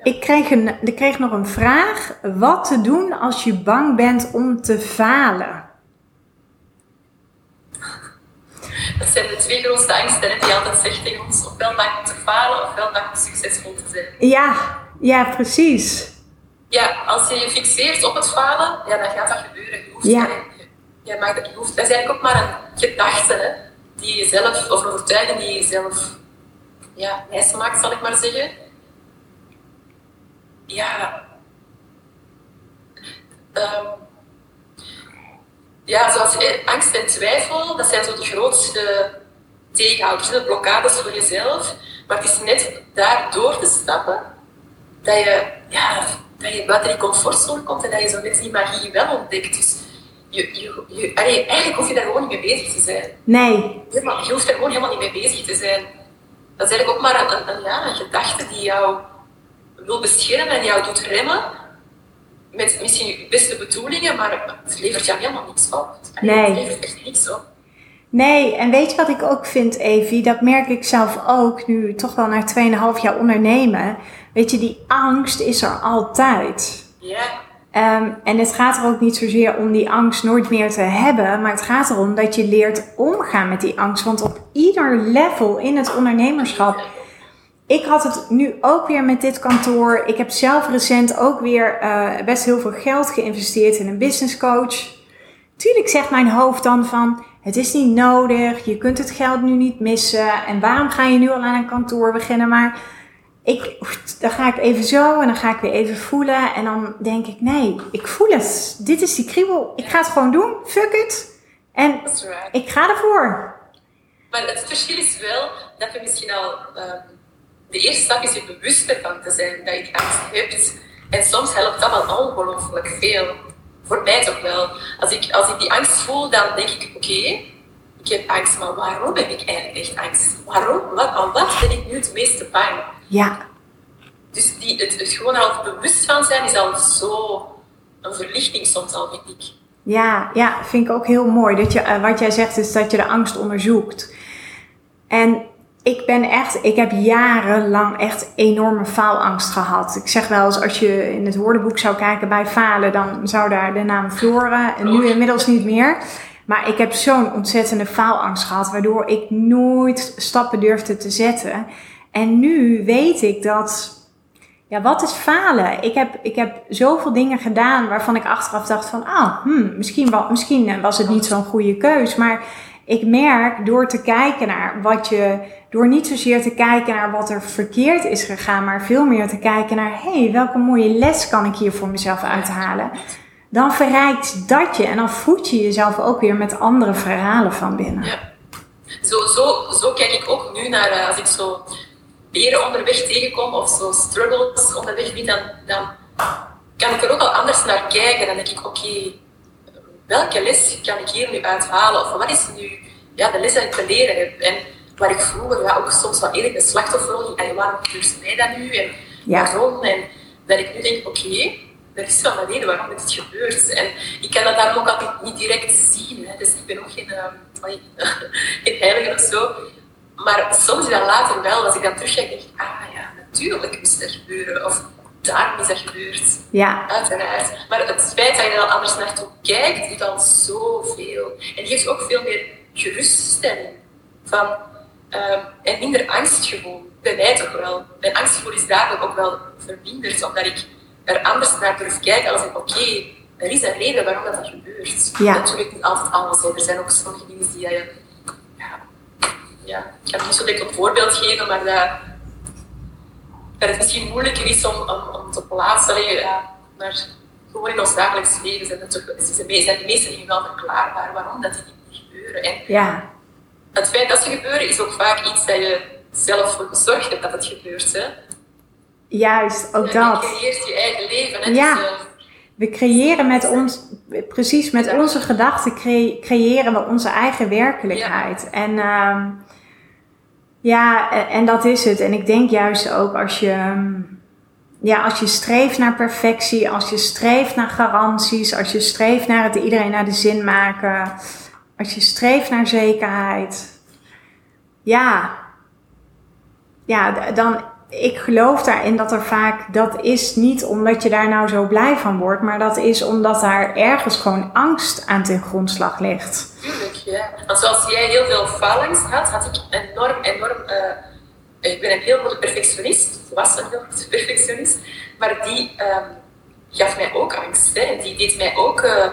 Ik kreeg, een, ik kreeg nog een vraag. Wat te doen als je bang bent om te falen? Dat zijn de twee grootste angsten die altijd zegt tegen ons. Ofwel bang om te falen, ofwel bang om succesvol te zijn. Ja, ja, precies. Ja, als je je fixeert op het falen, ja, dan gaat dat gebeuren. Je hoeft ja. Je, mag dat, je hoeft, dat is eigenlijk ook maar een gedachte hè, die je of een overtuiging die je zelf ja, wijs maakt, zal ik maar zeggen ja, um, ja, zoals angst en twijfel, dat zijn zo de grootste tegenhouders, de blokkades voor jezelf. Maar het is net daar door te stappen dat je, ja, dat je buiten die comfortzone komt en dat je zo net die magie wel ontdekt. Dus je, je, je, eigenlijk hoef je daar gewoon niet mee bezig te zijn. Nee. Je, hoeft er gewoon helemaal niet mee bezig te zijn. Dat is eigenlijk ook maar een, een, een, ja, een gedachte die jou wil beschermen en jou doet remmen, met misschien je beste bedoelingen, maar het levert jou helemaal niks op. Nee. Het levert echt niks op. Nee, en weet je wat ik ook vind, Evie? Dat merk ik zelf ook, nu toch wel na 2,5 jaar ondernemen. Weet je, die angst is er altijd. Ja. Um, en het gaat er ook niet zozeer om die angst nooit meer te hebben, maar het gaat erom dat je leert omgaan met die angst. Want op ieder level in het ondernemerschap ik had het nu ook weer met dit kantoor. Ik heb zelf recent ook weer uh, best heel veel geld geïnvesteerd in een business coach. Tuurlijk zegt mijn hoofd dan van, het is niet nodig, je kunt het geld nu niet missen. En waarom ga je nu al aan een kantoor beginnen? Maar ik, dan ga ik even zo en dan ga ik weer even voelen. En dan denk ik, nee, ik voel het. Dit is die kriebel. Ik ga het gewoon doen. Fuck it. En ik ga ervoor. Maar het verschil is wel dat we misschien al... Uh de eerste stap is je bewust ervan te zijn dat je angst hebt. En soms helpt dat wel ongelooflijk veel. Voor mij toch wel. Als ik, als ik die angst voel, dan denk ik, oké, ik heb angst, maar waarom heb ik eigenlijk echt angst? Waarom? Wat, aan wat ben ik nu het meeste bang? Ja. Dus die, het, het gewoon al bewust van zijn is al zo een verlichting soms al, vind ik. Ja, ja, vind ik ook heel mooi. Dat je, uh, wat jij zegt is dat je de angst onderzoekt. En ik ben echt, ik heb jarenlang echt enorme faalangst gehad. Ik zeg wel eens, als je in het woordenboek zou kijken bij falen, dan zou daar de naam Flora, en nu inmiddels niet meer. Maar ik heb zo'n ontzettende faalangst gehad, waardoor ik nooit stappen durfde te zetten. En nu weet ik dat, ja, wat is falen? Ik heb, ik heb zoveel dingen gedaan waarvan ik achteraf dacht van, ah, hmm, misschien, misschien was het niet zo'n goede keus. Maar ik merk door te kijken naar wat je, door niet zozeer te kijken naar wat er verkeerd is gegaan, maar veel meer te kijken naar, hé, hey, welke mooie les kan ik hier voor mezelf uithalen? Dan verrijkt dat je en dan voed je jezelf ook weer met andere verhalen van binnen. Ja. Zo, zo, zo kijk ik ook nu naar, eh, als ik zo beren onderweg tegenkom of zo struggles onderweg niet, dan, dan kan ik er ook al anders naar kijken. Dan denk ik, oké, welke les kan ik hier nu uithalen? Of wat is nu ja, de les die ik te leren heb? En waar ik vroeger ja, ook soms wel eerlijk een slachtofferrol en waarom gebeurt mij dat nu? En waarom? En dat ik nu denk, oké, er is wel een reden waarom dit gebeurt. En ik kan dat daarom ook altijd niet direct zien. Hè. Dus ik ben ook geen, uh, geen heilige of zo. Maar soms is dat later wel, als ik dan terugkijk, denk ik, ah ja, natuurlijk moest dat gebeuren. Of daarom is dat gebeurd. Ja. Uiteraard. Maar het feit dat je er anders naartoe kijkt, doet al zoveel. En geeft ook veel meer geruststelling. Van, um, en minder angstgevoel. Bij mij toch wel. Mijn angstgevoel is daardoor ook wel verminderd, omdat ik er anders naar durf kijken. Als ik, oké, er is een reden waarom dat, gebeurt. Ja. Natuurlijk niet altijd alles. Er zijn ook sommige dingen die je... Ja, ik kan niet zo een voorbeeld geven, maar dat, dat het misschien moeilijker is om, om, om te plaatsen. Ja, maar gewoon in ons dagelijks leven zijn, het toch, zijn de meeste dingen wel verklaarbaar waarom dat die gebeuren. En ja. Het feit dat ze gebeuren is ook vaak iets dat je zelf voor gezorgd hebt dat het gebeurt. Hè? Juist, ook dat. Je creëert je eigen leven. Hè? Ja. Dus, uh, we creëren met ons, precies met onze gedachten, creëren we onze eigen werkelijkheid. Ja. En uh, ja, en dat is het. En ik denk juist ook als je, ja, als je streeft naar perfectie, als je streeft naar garanties, als je streeft naar het iedereen naar de zin maken, als je streeft naar zekerheid, ja, ja, dan, ik geloof daarin dat er vaak, dat is niet omdat je daar nou zo blij van wordt, maar dat is omdat daar ergens gewoon angst aan ten grondslag ligt. Tuurlijk, ja. Want zoals jij heel veel falings had, had ik enorm, enorm, uh, ik ben een heel goede perfectionist, was een heel goede perfectionist, maar die um, gaf mij ook angst. Hè. Die deed mij ook uh,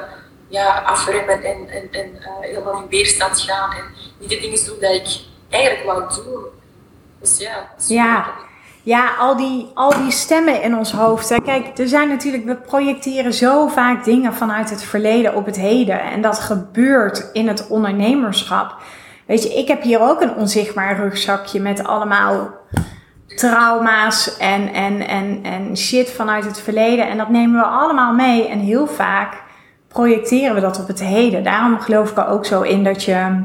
ja, afremmen en, en, en uh, helemaal in weerstand gaan en niet de dingen doen dat ik eigenlijk wou doen. Dus ja. Ja. Ja, al die, al die stemmen in ons hoofd. Kijk, er zijn natuurlijk, we projecteren zo vaak dingen vanuit het verleden op het heden. En dat gebeurt in het ondernemerschap. Weet je, ik heb hier ook een onzichtbaar rugzakje met allemaal trauma's en, en, en, en shit vanuit het verleden. En dat nemen we allemaal mee. En heel vaak projecteren we dat op het heden. Daarom geloof ik er ook zo in dat je.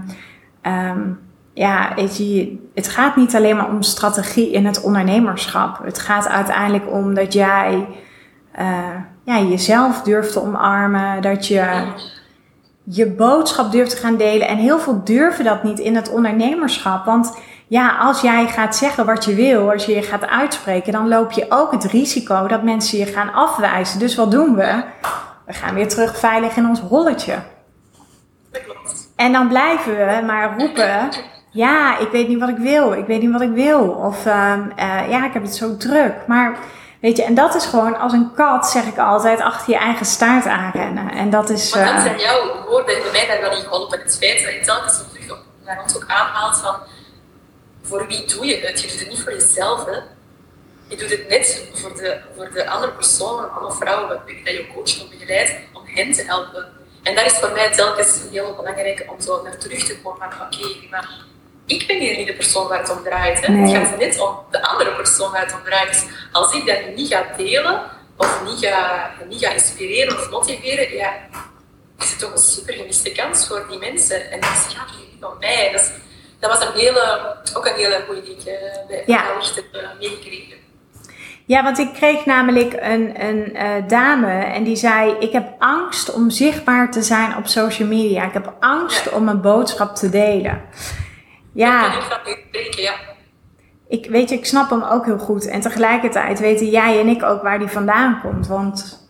Um, ja, je, het gaat niet alleen maar om strategie in het ondernemerschap. Het gaat uiteindelijk om dat jij uh, ja, jezelf durft te omarmen, dat je je boodschap durft te gaan delen. En heel veel durven dat niet in het ondernemerschap. Want ja, als jij gaat zeggen wat je wil, als je je gaat uitspreken, dan loop je ook het risico dat mensen je gaan afwijzen. Dus wat doen we? We gaan weer terug veilig in ons holletje. En dan blijven we maar roepen ja, ik weet niet wat ik wil. Ik weet niet wat ik wil. Of um, uh, ja, ik heb het zo druk. Maar weet je, en dat is gewoon als een kat, zeg ik altijd, achter je eigen staart aanrennen. En dat is. Maar dat uh, zijn jouw woorden bij mij daar wel in geholpen. Het feit dat je telkens terug naar ons ook aanhaalt van voor wie doe je het? Je doet het niet voor jezelf. Hè? Je doet het net voor de, voor de andere personen, alle vrouwen dat je coach of begeleidt, om hen te helpen. En dat is voor mij telkens heel belangrijk om zo naar terug te komen van oké, okay, maar ik ben hier niet de persoon waar het om draait. Hè. Het gaat net om de andere persoon waar het om draait. Dus als ik dat niet ga delen, of niet ga, niet ga inspireren of motiveren, ja, is het toch een super gemiste kans voor die mensen. En dat gaat niet van mij. Dat, dat was een hele, ook een hele goede die ik uh, bij ja. uh, meegekregen. Ja, want ik kreeg namelijk een, een uh, dame en die zei: Ik heb angst om zichtbaar te zijn op social media. Ik heb angst om een boodschap te delen. Ja. Ik ja. Ik weet je, ik snap hem ook heel goed. En tegelijkertijd weten jij en ik ook waar die vandaan komt. Want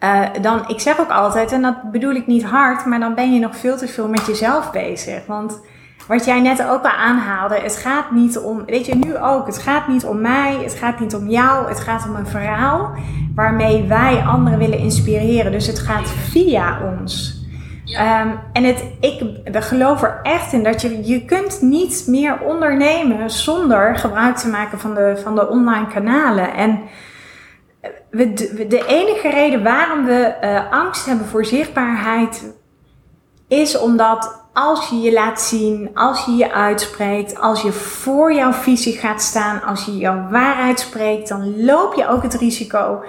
uh, dan, ik zeg ook altijd, en dat bedoel ik niet hard, maar dan ben je nog veel te veel met jezelf bezig. Want wat jij net ook al aanhaalde, het gaat niet om, weet je nu ook, het gaat niet om mij, het gaat niet om jou, het gaat om een verhaal waarmee wij anderen willen inspireren. Dus het gaat via ons. Um, en het, ik geloof er echt in dat je, je kunt niet meer ondernemen zonder gebruik te maken van de, van de online kanalen. En we, de, enige reden waarom we uh, angst hebben voor zichtbaarheid is omdat als je je laat zien, als je je uitspreekt, als je voor jouw visie gaat staan, als je jouw waarheid spreekt, dan loop je ook het risico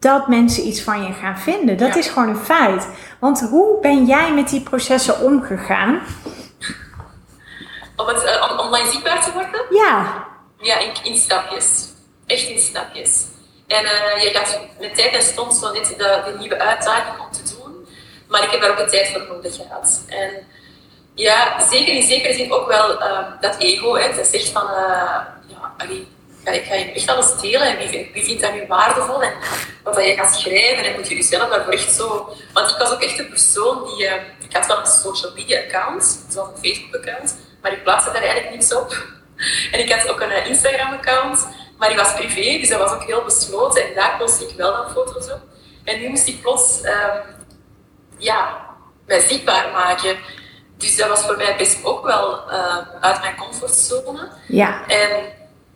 dat mensen iets van je gaan vinden. Dat is gewoon een feit. Want hoe ben jij met die processen omgegaan? Om het uh, online zichtbaar te worden? Ja. Ja, in, in stapjes. Echt in stapjes. En uh, je gaat met tijd en stond zo net de, de, nieuwe uitdaging om te doen. Maar ik heb daar ook een tijd voor nodig gehad. En ja, zeker in zekere zin ook wel uh, dat ego. Hè, dat zegt van, uh, ja, allee, ga, ik ga je echt alles delen en wie, wie vindt dat nu waardevol en wat dat je gaat schrijven en moet je jezelf daarvoor echt zo... Want ik was ook echt een persoon die... Uh, ik had wel een social media account, zoals een Facebook account, maar ik plaatste daar eigenlijk niks op. En ik had ook een Instagram account, maar die was privé, dus dat was ook heel besloten en daar postte ik wel dan foto's op. En nu moest ik plots um, ja, mij zichtbaar maken. Dus dat was voor mij best ook wel uh, uit mijn comfortzone. Ja. En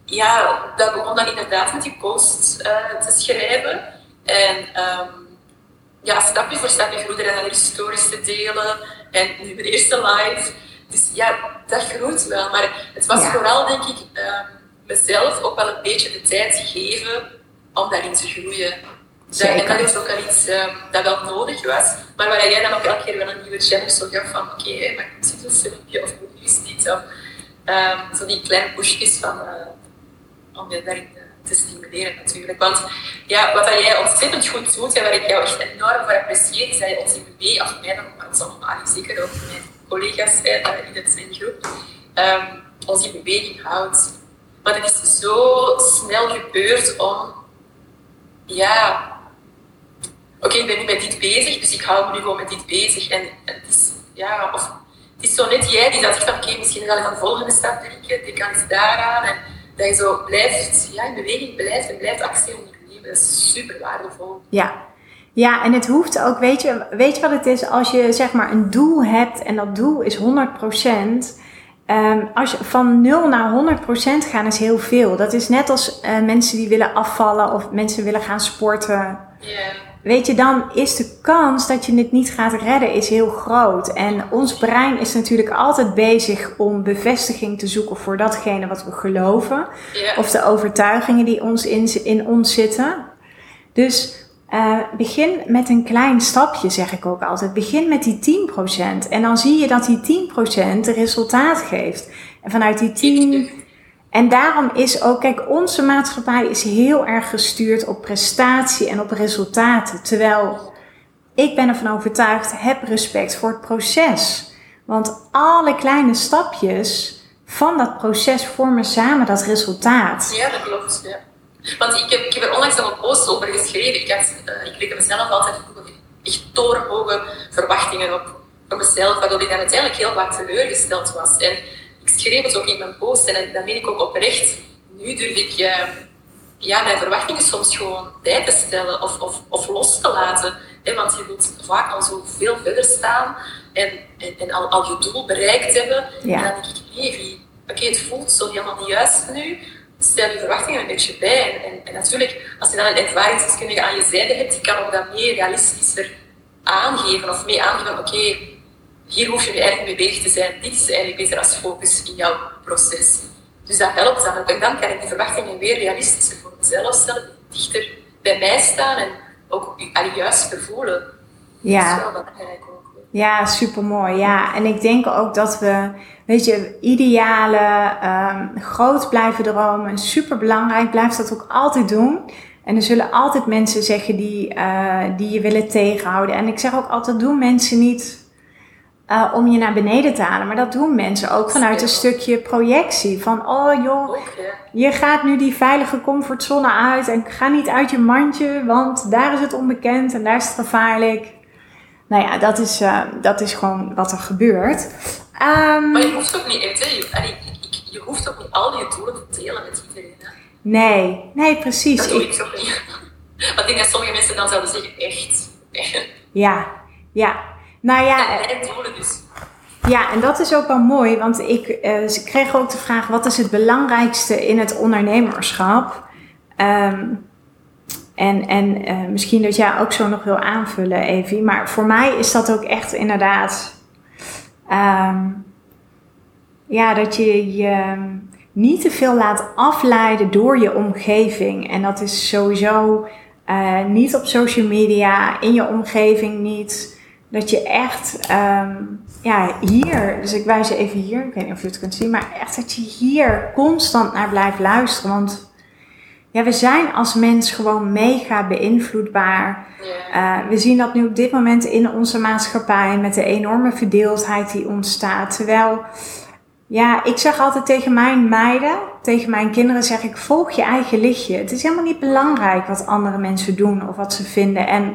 ja, dat begon dan inderdaad met die post uh, te schrijven. En um, ja, stapje voor stapje groeide en dan te delen. En nu mijn eerste live. Dus ja, dat groeit wel. Maar het was ja. vooral, denk ik, uh, mezelf ook wel een beetje de tijd geven om daarin te groeien. Dat, en dat is ook al iets uh, dat wel nodig was, maar waar jij dan ook elke keer wel een nieuwe challenge zo gaf van oké, okay, maar ik zit een filmpje of hoe is dit? Of um, zo die kleine pushjes van, uh, om je daarin te stimuleren natuurlijk. Want ja, wat jij ontzettend goed doet en waar ik jou echt enorm voor apprecieer, is dat je ons IBB, of mij dan, maar allemaal zeker ook mijn collega's in het zijn groep, um, ons in beweging houdt. Maar het is zo snel gebeurd om ja, oké, ik ben nu met dit bezig, dus ik hou me nu gewoon met dit bezig. En het is, ja, of het is zo net jij die zegt van, oké, misschien zal ik een volgende stap drinken, die kan eens daaraan. Dat je zo blijft, ja, in beweging blijft en blijft actie ondernemen. Dat is super waardevol. Ja. Ja, en het hoeft ook, weet je, weet je wat het is? Als je zeg maar een doel hebt en dat doel is 100%, Um, als je van 0 naar 100% gaan is heel veel. Dat is net als uh, mensen die willen afvallen of mensen willen gaan sporten. Yeah. Weet je, dan is de kans dat je het niet gaat redden is heel groot. En ons brein is natuurlijk altijd bezig om bevestiging te zoeken voor datgene wat we geloven. Yeah. Of de overtuigingen die ons in, in ons zitten. Dus uh, begin met een klein stapje, zeg ik ook altijd. Begin met die 10%. En dan zie je dat die 10% resultaat geeft. En vanuit die 10. En daarom is ook, kijk, onze maatschappij is heel erg gestuurd op prestatie en op resultaten. Terwijl ik ben ervan overtuigd, heb respect voor het proces. Want alle kleine stapjes van dat proces vormen samen dat resultaat. Ja, dat klopt. Ja. Want ik heb, ik er onlangs nog een post over geschreven. Ik, had, uh, ik legde mezelf altijd echt torenhoge verwachtingen op voor mezelf, waardoor ik dan uiteindelijk heel vaak teleurgesteld was. En schreef het ook in mijn post en dan ben ik ook oprecht. Nu durf ik uh, ja, mijn verwachtingen soms gewoon bij te stellen of, of, of los te laten. Hè, want je wilt vaak al zo veel verder staan en, en, en al, al je doel bereikt hebben. Ja. En dan denk ik, nee, oké, okay, het voelt zo helemaal niet juist nu stel je verwachtingen een beetje bij. En, en, natuurlijk, als je dan een ervaringsdeskundige aan je zijde hebt, die kan ook dat meer realistischer aangeven. Of mee aangeven, oké, okay, hier hoef je eigenlijk mee bezig te zijn. Dit is eigenlijk beter als focus in jouw proces. Dus dat helpt dan. En dan kan ik die verwachtingen weer realistischer voor mezelf stellen, dichter bij mij staan en ook al juist voelen. Ja. Dat is wel belangrijk ook. Ja, supermooi. Ja, en ik denk ook dat we, weet je, idealen, um, groot blijven dromen, super belangrijk, blijf dat ook altijd doen. En er zullen altijd mensen zeggen die, uh, die je willen tegenhouden. En ik zeg ook altijd, doen mensen niet uh, om je naar beneden te halen. Maar dat doen mensen ook vanuit een stukje projectie. Van, oh joh, je gaat nu die veilige comfortzone uit en ga niet uit je mandje, want daar is het onbekend en daar is het gevaarlijk. Nou ja, dat is, uh, dat is gewoon wat er gebeurt. Um, maar je hoeft ook niet, hè? Je, je hoeft ook niet al je doelen te delen met iedereen. Hè? Nee, nee, precies. Dat doe ik zo niet. Want ik denk dat sommige mensen dan zouden zeggen, echt. Ja, ja. Nou ja. En mijn doelen dus. Ja, en dat is ook wel mooi, want ik uh, kreeg ook de vraag: wat is het belangrijkste in het ondernemerschap? Um, en, en uh, misschien dat jij ook zo nog wil aanvullen, Evie. Maar voor mij is dat ook echt inderdaad ehm, ja, dat je je niet te veel laat afleiden door je omgeving. En dat is sowieso uh, niet op social media, in je omgeving niet. Dat je echt, um, ja, hier, dus ik wijs je even hier, ik weet niet of je het kunt zien, maar echt dat je hier constant naar blijft luisteren. Want ja, we zijn als mens gewoon mega beïnvloedbaar. Uh, we zien dat nu op dit moment in onze maatschappij met de enorme verdeeldheid die ontstaat. Terwijl, ja, ik zeg altijd tegen mijn meiden, tegen mijn kinderen, zeg ik: volg je eigen lichtje. Het is helemaal niet belangrijk wat andere mensen doen of wat ze vinden. En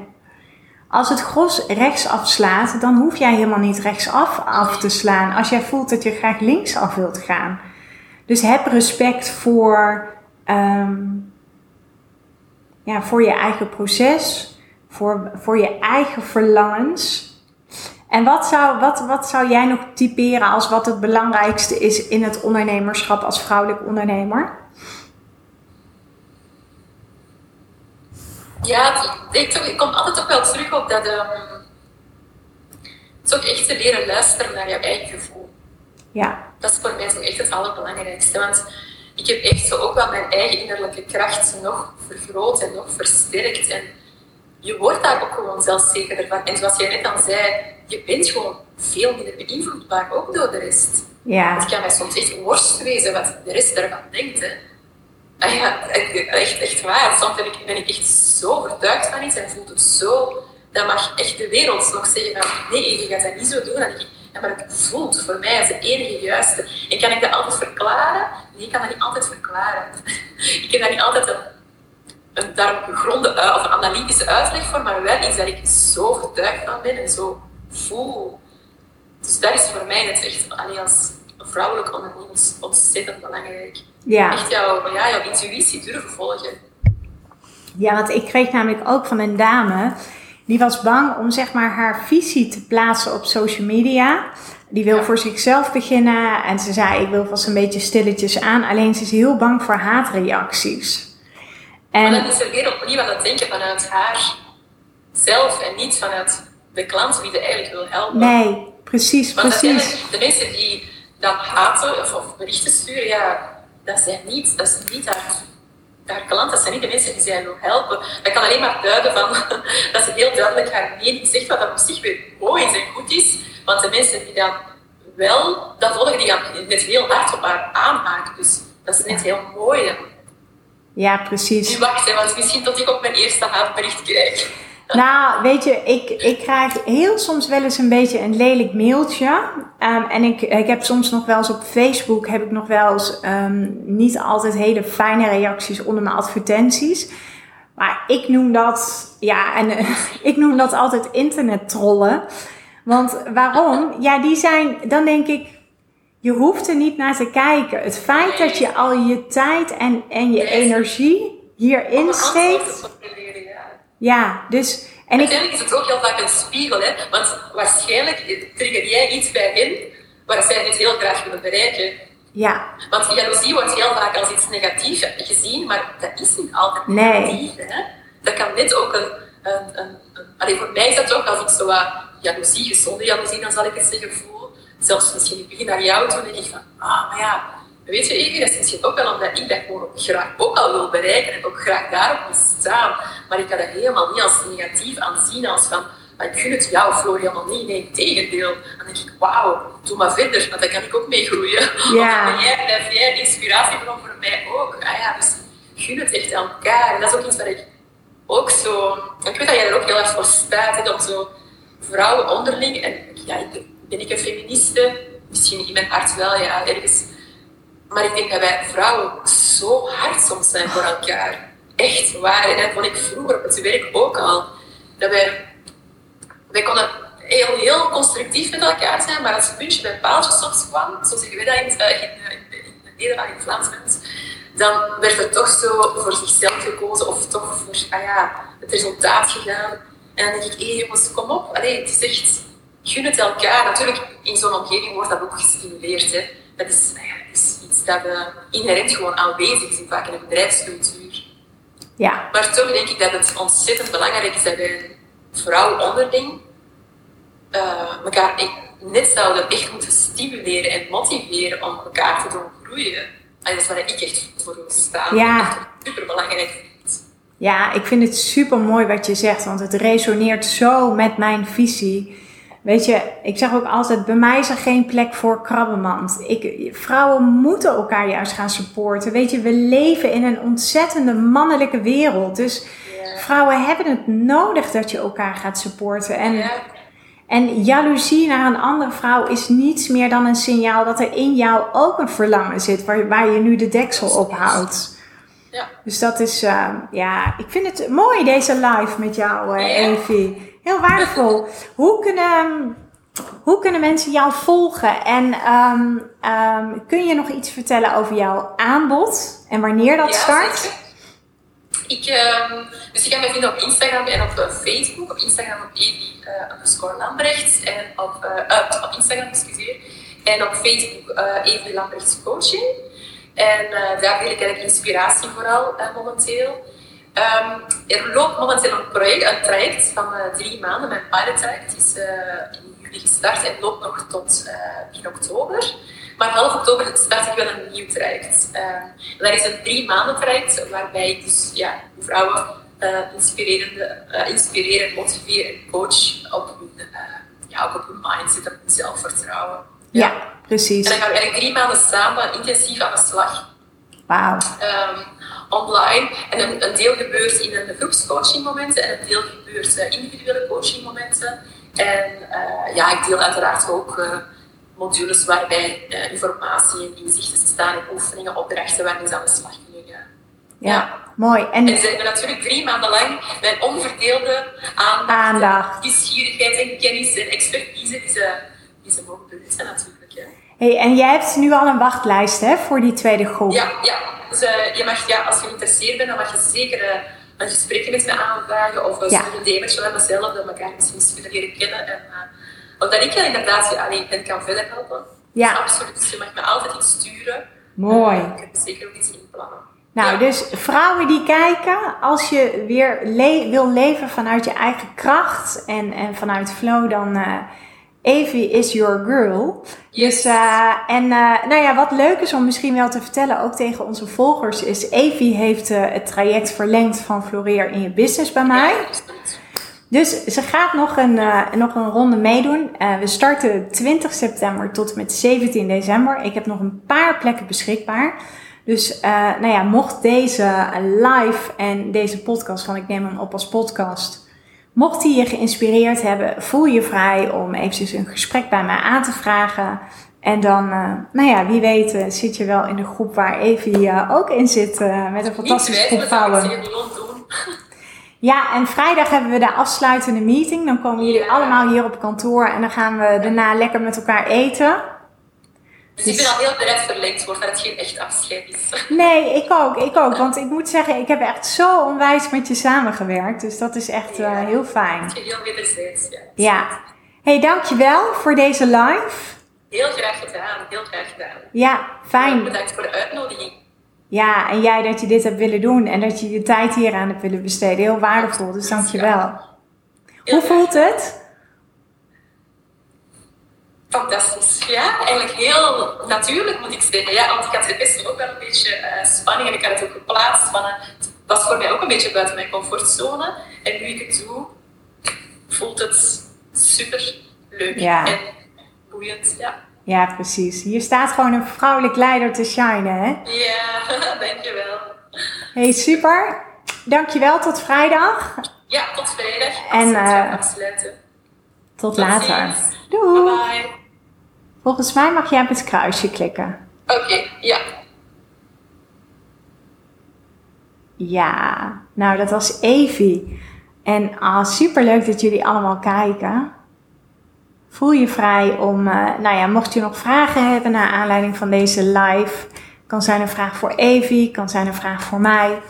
als het gros rechts afslaat, dan hoef jij helemaal niet rechtsaf af te slaan. Als jij voelt dat je graag linksaf wilt gaan. Dus heb respect voor, um, ja, voor je eigen proces, voor, voor je eigen verlangens. En wat zou, wat, wat zou jij nog typeren als wat het belangrijkste is in het ondernemerschap als vrouwelijk ondernemer? Ja, ik, ik kom altijd ook wel terug op dat um, het is ook echt te leren luisteren naar je eigen gevoel. Ja. Dat is voor mij zo echt het allerbelangrijkste. Want ik heb echt zo ook wel mijn eigen innerlijke kracht nog vergroot en nog versterkt. En je wordt daar ook gewoon zelfzekerder van. En zoals jij net al zei, je bent gewoon veel minder beïnvloedbaar ook door de rest. Ja. Het kan mij soms echt worst wezen wat de rest ervan denkt. Hè. Ah ja, echt, echt waar. Soms ben ik, ben echt zo overtuigd van iets en voelt het zo. Dan mag echt de wereld nog zeggen van nee, je gaat dat niet zo doen. En ik, ja, maar het voelt voor mij als de enige juiste. En kan ik dat altijd verklaren? Nee, ik kan dat niet altijd verklaren. ik heb daar niet altijd een, een daarop gegronde of analytische uitleg voor, maar wel iets dat ik zo overtuigd van ben en zo voel. Dus dat is voor mij net echt, alleen als vrouwelijk ondernemer, ontzettend belangrijk. Ja. Echt jouw, ja, jouw intuïtie volgen. Ja, want ik kreeg namelijk ook van een dame, die was bang om zeg maar haar visie te plaatsen op social media. Die wil voor zichzelf beginnen en ze zei ik wil vast een beetje stilletjes aan, alleen ze is heel bang voor haatreacties. En maar dan is er weer opnieuw aan het denken vanuit haar zelf en niet vanuit de klant die ze eigenlijk wil helpen. Nee, precies, Want precies. de mensen die dan haten of, of berichten sturen, ja, dat zijn niet, dat is niet haar, haar klant, dat zijn niet de mensen die zij wil helpen. Dat kan alleen maar duiden van dat ze heel duidelijk haar mening zegt, wat dat op zich weer mooi is en goed is. Want de mensen die dan wel dat volgen, die gaan net heel hard op haar aanhaken. Dus dat is net heel mooi. Ja, precies. Nu wacht, want misschien tot ik op mijn eerste haatbericht krijg. Nou, weet je, ik, ik krijg heel soms wel eens een beetje een lelijk mailtje. Um, en ik, ik heb soms nog wel eens op Facebook, heb ik nog wel eens um, niet altijd hele fijne reacties onder mijn advertenties. Maar ik noem dat, ja, en uh, ik noem dat altijd internet trollen. Want waarom? Ja, die zijn, dan denk ik, je hoeft er niet naar te kijken. Het feit dat je al je tijd en, en je energie hierin steekt. Ja, dus... En Uiteindelijk is het ook heel vaak een spiegel, hè? want waarschijnlijk trigger jij iets bij hen waar zij het heel graag willen bereiken. Ja. Want jaloezie wordt heel vaak als iets negatiefs gezien, maar dat is niet altijd negatief. Nee. Hè? Dat kan net ook een... een, een, een allee, voor mij is dat ook als ik zo wat jaloezie, gezonde jaloezie, dan zal ik het zeggen, voel. Zelfs misschien in het begin naar jou toe, denk ik van, ah, maar ja, Weet je, Eger, dat is misschien ook wel omdat ik dat gewoon graag ook al wil bereiken en ook graag daarop wil staan. Maar ik kan dat helemaal niet als negatief aanzien, als van, maar ik gun het jou, Floor, helemaal niet. Nee, tegendeel. Dan denk ik, wauw, doe maar verder, want daar kan ik ook mee groeien. Ja. Want jij, blijf jij een inspiratiebron voor mij ook. Ah ja, dus gun het echt aan elkaar. En dat is ook iets waar ik ook zo... Ik weet dat jij er ook heel erg voor staat, om zo vrouwen onderling... En ja, ben ik een feministe? Misschien in mijn hart wel, ja, ergens maar ik denk dat wij vrouwen zo hard soms zijn voor elkaar. Echt waar. En dat vond ik vroeger op het werk ook al. Dat wij, wij konden heel, heel constructief met elkaar zijn, maar als het puntje bij paaltje soms kwam, zo zeggen wij dat in, uh, in, in, het Vlaams dan werd er toch zo voor zichzelf gekozen of toch voor ah ja, het resultaat gegaan. En dan denk ik, hé jongens, kom op. Allee, het is echt, gun het elkaar. Natuurlijk, in zo'n omgeving wordt dat ook gestimuleerd. Hè. Dat is, nou ja, is iets dat uh, inherent gewoon aanwezig is, vaak in een bedrijfscultuur. Ja. Maar toch denk ik dat het ontzettend belangrijk is dat wij vrouwen onderling uh, elkaar net zouden echt moeten stimuleren en motiveren om elkaar te doen groeien. En dat is waar ik echt voor wil staan. Ja. Super belangrijk Ja, ik vind het super mooi wat je zegt, want het resoneert zo met mijn visie. Weet je, ik zeg ook altijd, bij mij is er geen plek voor krabbenmand. Ik, vrouwen moeten elkaar juist gaan supporten. Weet je, we leven in een ontzettende mannelijke wereld. Dus vrouwen hebben het nodig dat je elkaar gaat supporten. En, Ja. en jaloezie naar een andere vrouw is niets meer dan een signaal dat er in jou ook een verlangen zit, waar, waar je nu de deksel op houdt. Ja. Dus dat is, eh, ja, ik vind het mooi deze live met jou, Ja. Evie. Heel waardevol. hoe, kunnen, hoe kunnen mensen jou volgen? En ehm, ehm, kun je nog iets vertellen over jouw aanbod en wanneer dat Ja, start? zeker. Ik, ehm, dus je kan mij vinden op Instagram en op eh, Facebook. Op Instagram op Evi Lambrechts en op, eh, op Instagram, excuseer. En op Facebook eh Evi Lambrechts Coaching. En daar deel ik eigenlijk inspiratie vooral momenteel. Ehm, er loopt momenteel een project, een traject van eh, drie maanden. Mijn pilot traject is eh, in juli gestart en loopt nog tot eh begin oktober. Maar half oktober start ik wel een nieuw traject. Ehm, en dat is een drie maanden traject waarbij ik dus ja, vrouwen inspirerende, eh, inspireer en en coach op hun, ja, ook op hun mindset, op hun zelfvertrouwen. Ja, En precies. dan gaan we eigenlijk drie maanden samen intensief aan de slag Wauw. ehm, online. En een, een deel gebeurt in een groepscoachingmomenten en een deel gebeurt eh, individuele coachingmomenten. En eh, ja, ik deel uiteraard ook eh, modules waarbij informatie en inzichten staan en oefeningen, opdrachten waar mensen aan de slag kunnen gaan. Ja, mooi. En En ze hebben natuurlijk drie maanden lang mijn onverdeelde aandacht, Aandacht. nieuwsgierigheid en kennis en expertise die ze, die ze mogen benutten natuurlijk. Hey, en jij hebt nu al een wachtlijst hè, voor die tweede groep. Ja, ja. Dus eh, je mag, ja, als je geïnteresseerd bent, dan mag je zeker eh, een gesprekje met me aanvragen of uh, Ja. een DM'tje met mezelf, dat we elkaar misschien kunnen leren kennen. En, uh, omdat ik je inderdaad alleen hen kan verder helpen. Ja. Absoluut. Dus je mag me altijd iets sturen. Mooi. Uh, ik heb zeker ook iets inplannen. Nou, Ja. dus vrouwen die kijken, als je weer le- wil leven vanuit je eigen kracht en, en vanuit flow, dan Evie is your girl. Yes. Dus, eh, en eh, nou ja, wat leuk is om misschien wel te vertellen, ook tegen onze volgers, is Evie heeft eh, het traject verlengd van Floreer in je business bij mij. Dus ze gaat nog een, nog een ronde meedoen. We starten 20 september tot en met 17 december. Ik heb nog een paar plekken beschikbaar. Dus nou ja, mocht deze live en deze podcast van Ik Neem hem op als podcast... Mocht die je geïnspireerd hebben, voel je vrij om eventjes een gesprek bij mij aan te vragen. En dan, eh, nou ja, wie weet eh, zit je wel in de groep waar Evie eh, ook in zit. met een fantastische groep vrouwen. Ja, en vrijdag hebben we de afsluitende meeting. Dan komen jullie Ja. allemaal hier op kantoor en dan gaan we daarna lekker met elkaar eten. Dus ik ben al heel bereid verlengd wordt, dat het geen echt afscheid is. Nee, ik ook, ik ook. Want ik moet zeggen, ik heb echt zo onwijs met je samengewerkt. Dus dat is echt eh, heel fijn. Het is heel wederzijds, ja. Ja. hey, dankjewel voor deze live. Heel graag gedaan, heel graag gedaan. Ja, fijn. Bedankt voor de uitnodiging. Ja, en jij dat je dit hebt willen doen en dat je je tijd hier aan hebt willen besteden. Heel waardevol, dus dankjewel. Heel Hoe voelt het? Fantastisch. Ja, eigenlijk heel natuurlijk moet ik zeggen. Ja, want ik had best ook wel een beetje eh, spanning en ik had het ook geplaatst. Maar eh, het was voor mij ook een beetje buiten mijn comfortzone. En nu ik het doe, voelt het super leuk Ja. en boeiend. Ja, Ja, precies. Hier staat gewoon een vrouwelijk leider te shinen, hè? ja dankjewel. Hey, super. Dankjewel, tot vrijdag. Ja, tot vrijdag. En, het afsluiten. Tot Tot later. ziens. Doei. Bye bye. Volgens mij mag jij op het kruisje klikken. Oké, ja. Ja, nou dat was Evie. En ah, super leuk dat jullie allemaal kijken. Voel je vrij om, eh, nou ja, mocht je nog vragen hebben naar aanleiding van deze live, kan zijn een vraag voor Evie, kan zijn een vraag voor mij.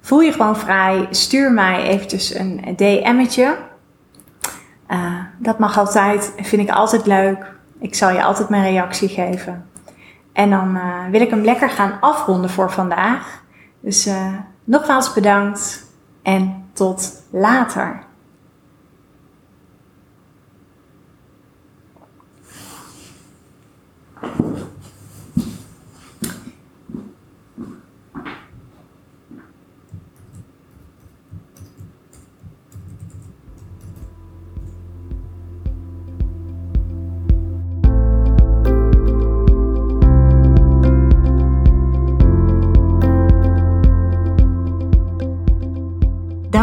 Voel je gewoon vrij, stuur mij eventjes een DM'tje. Eh, dat mag altijd, vind ik altijd leuk. Ik zal je altijd mijn reactie geven. En dan eh, wil ik hem lekker gaan afronden voor vandaag. Dus eh, nogmaals bedankt en tot later.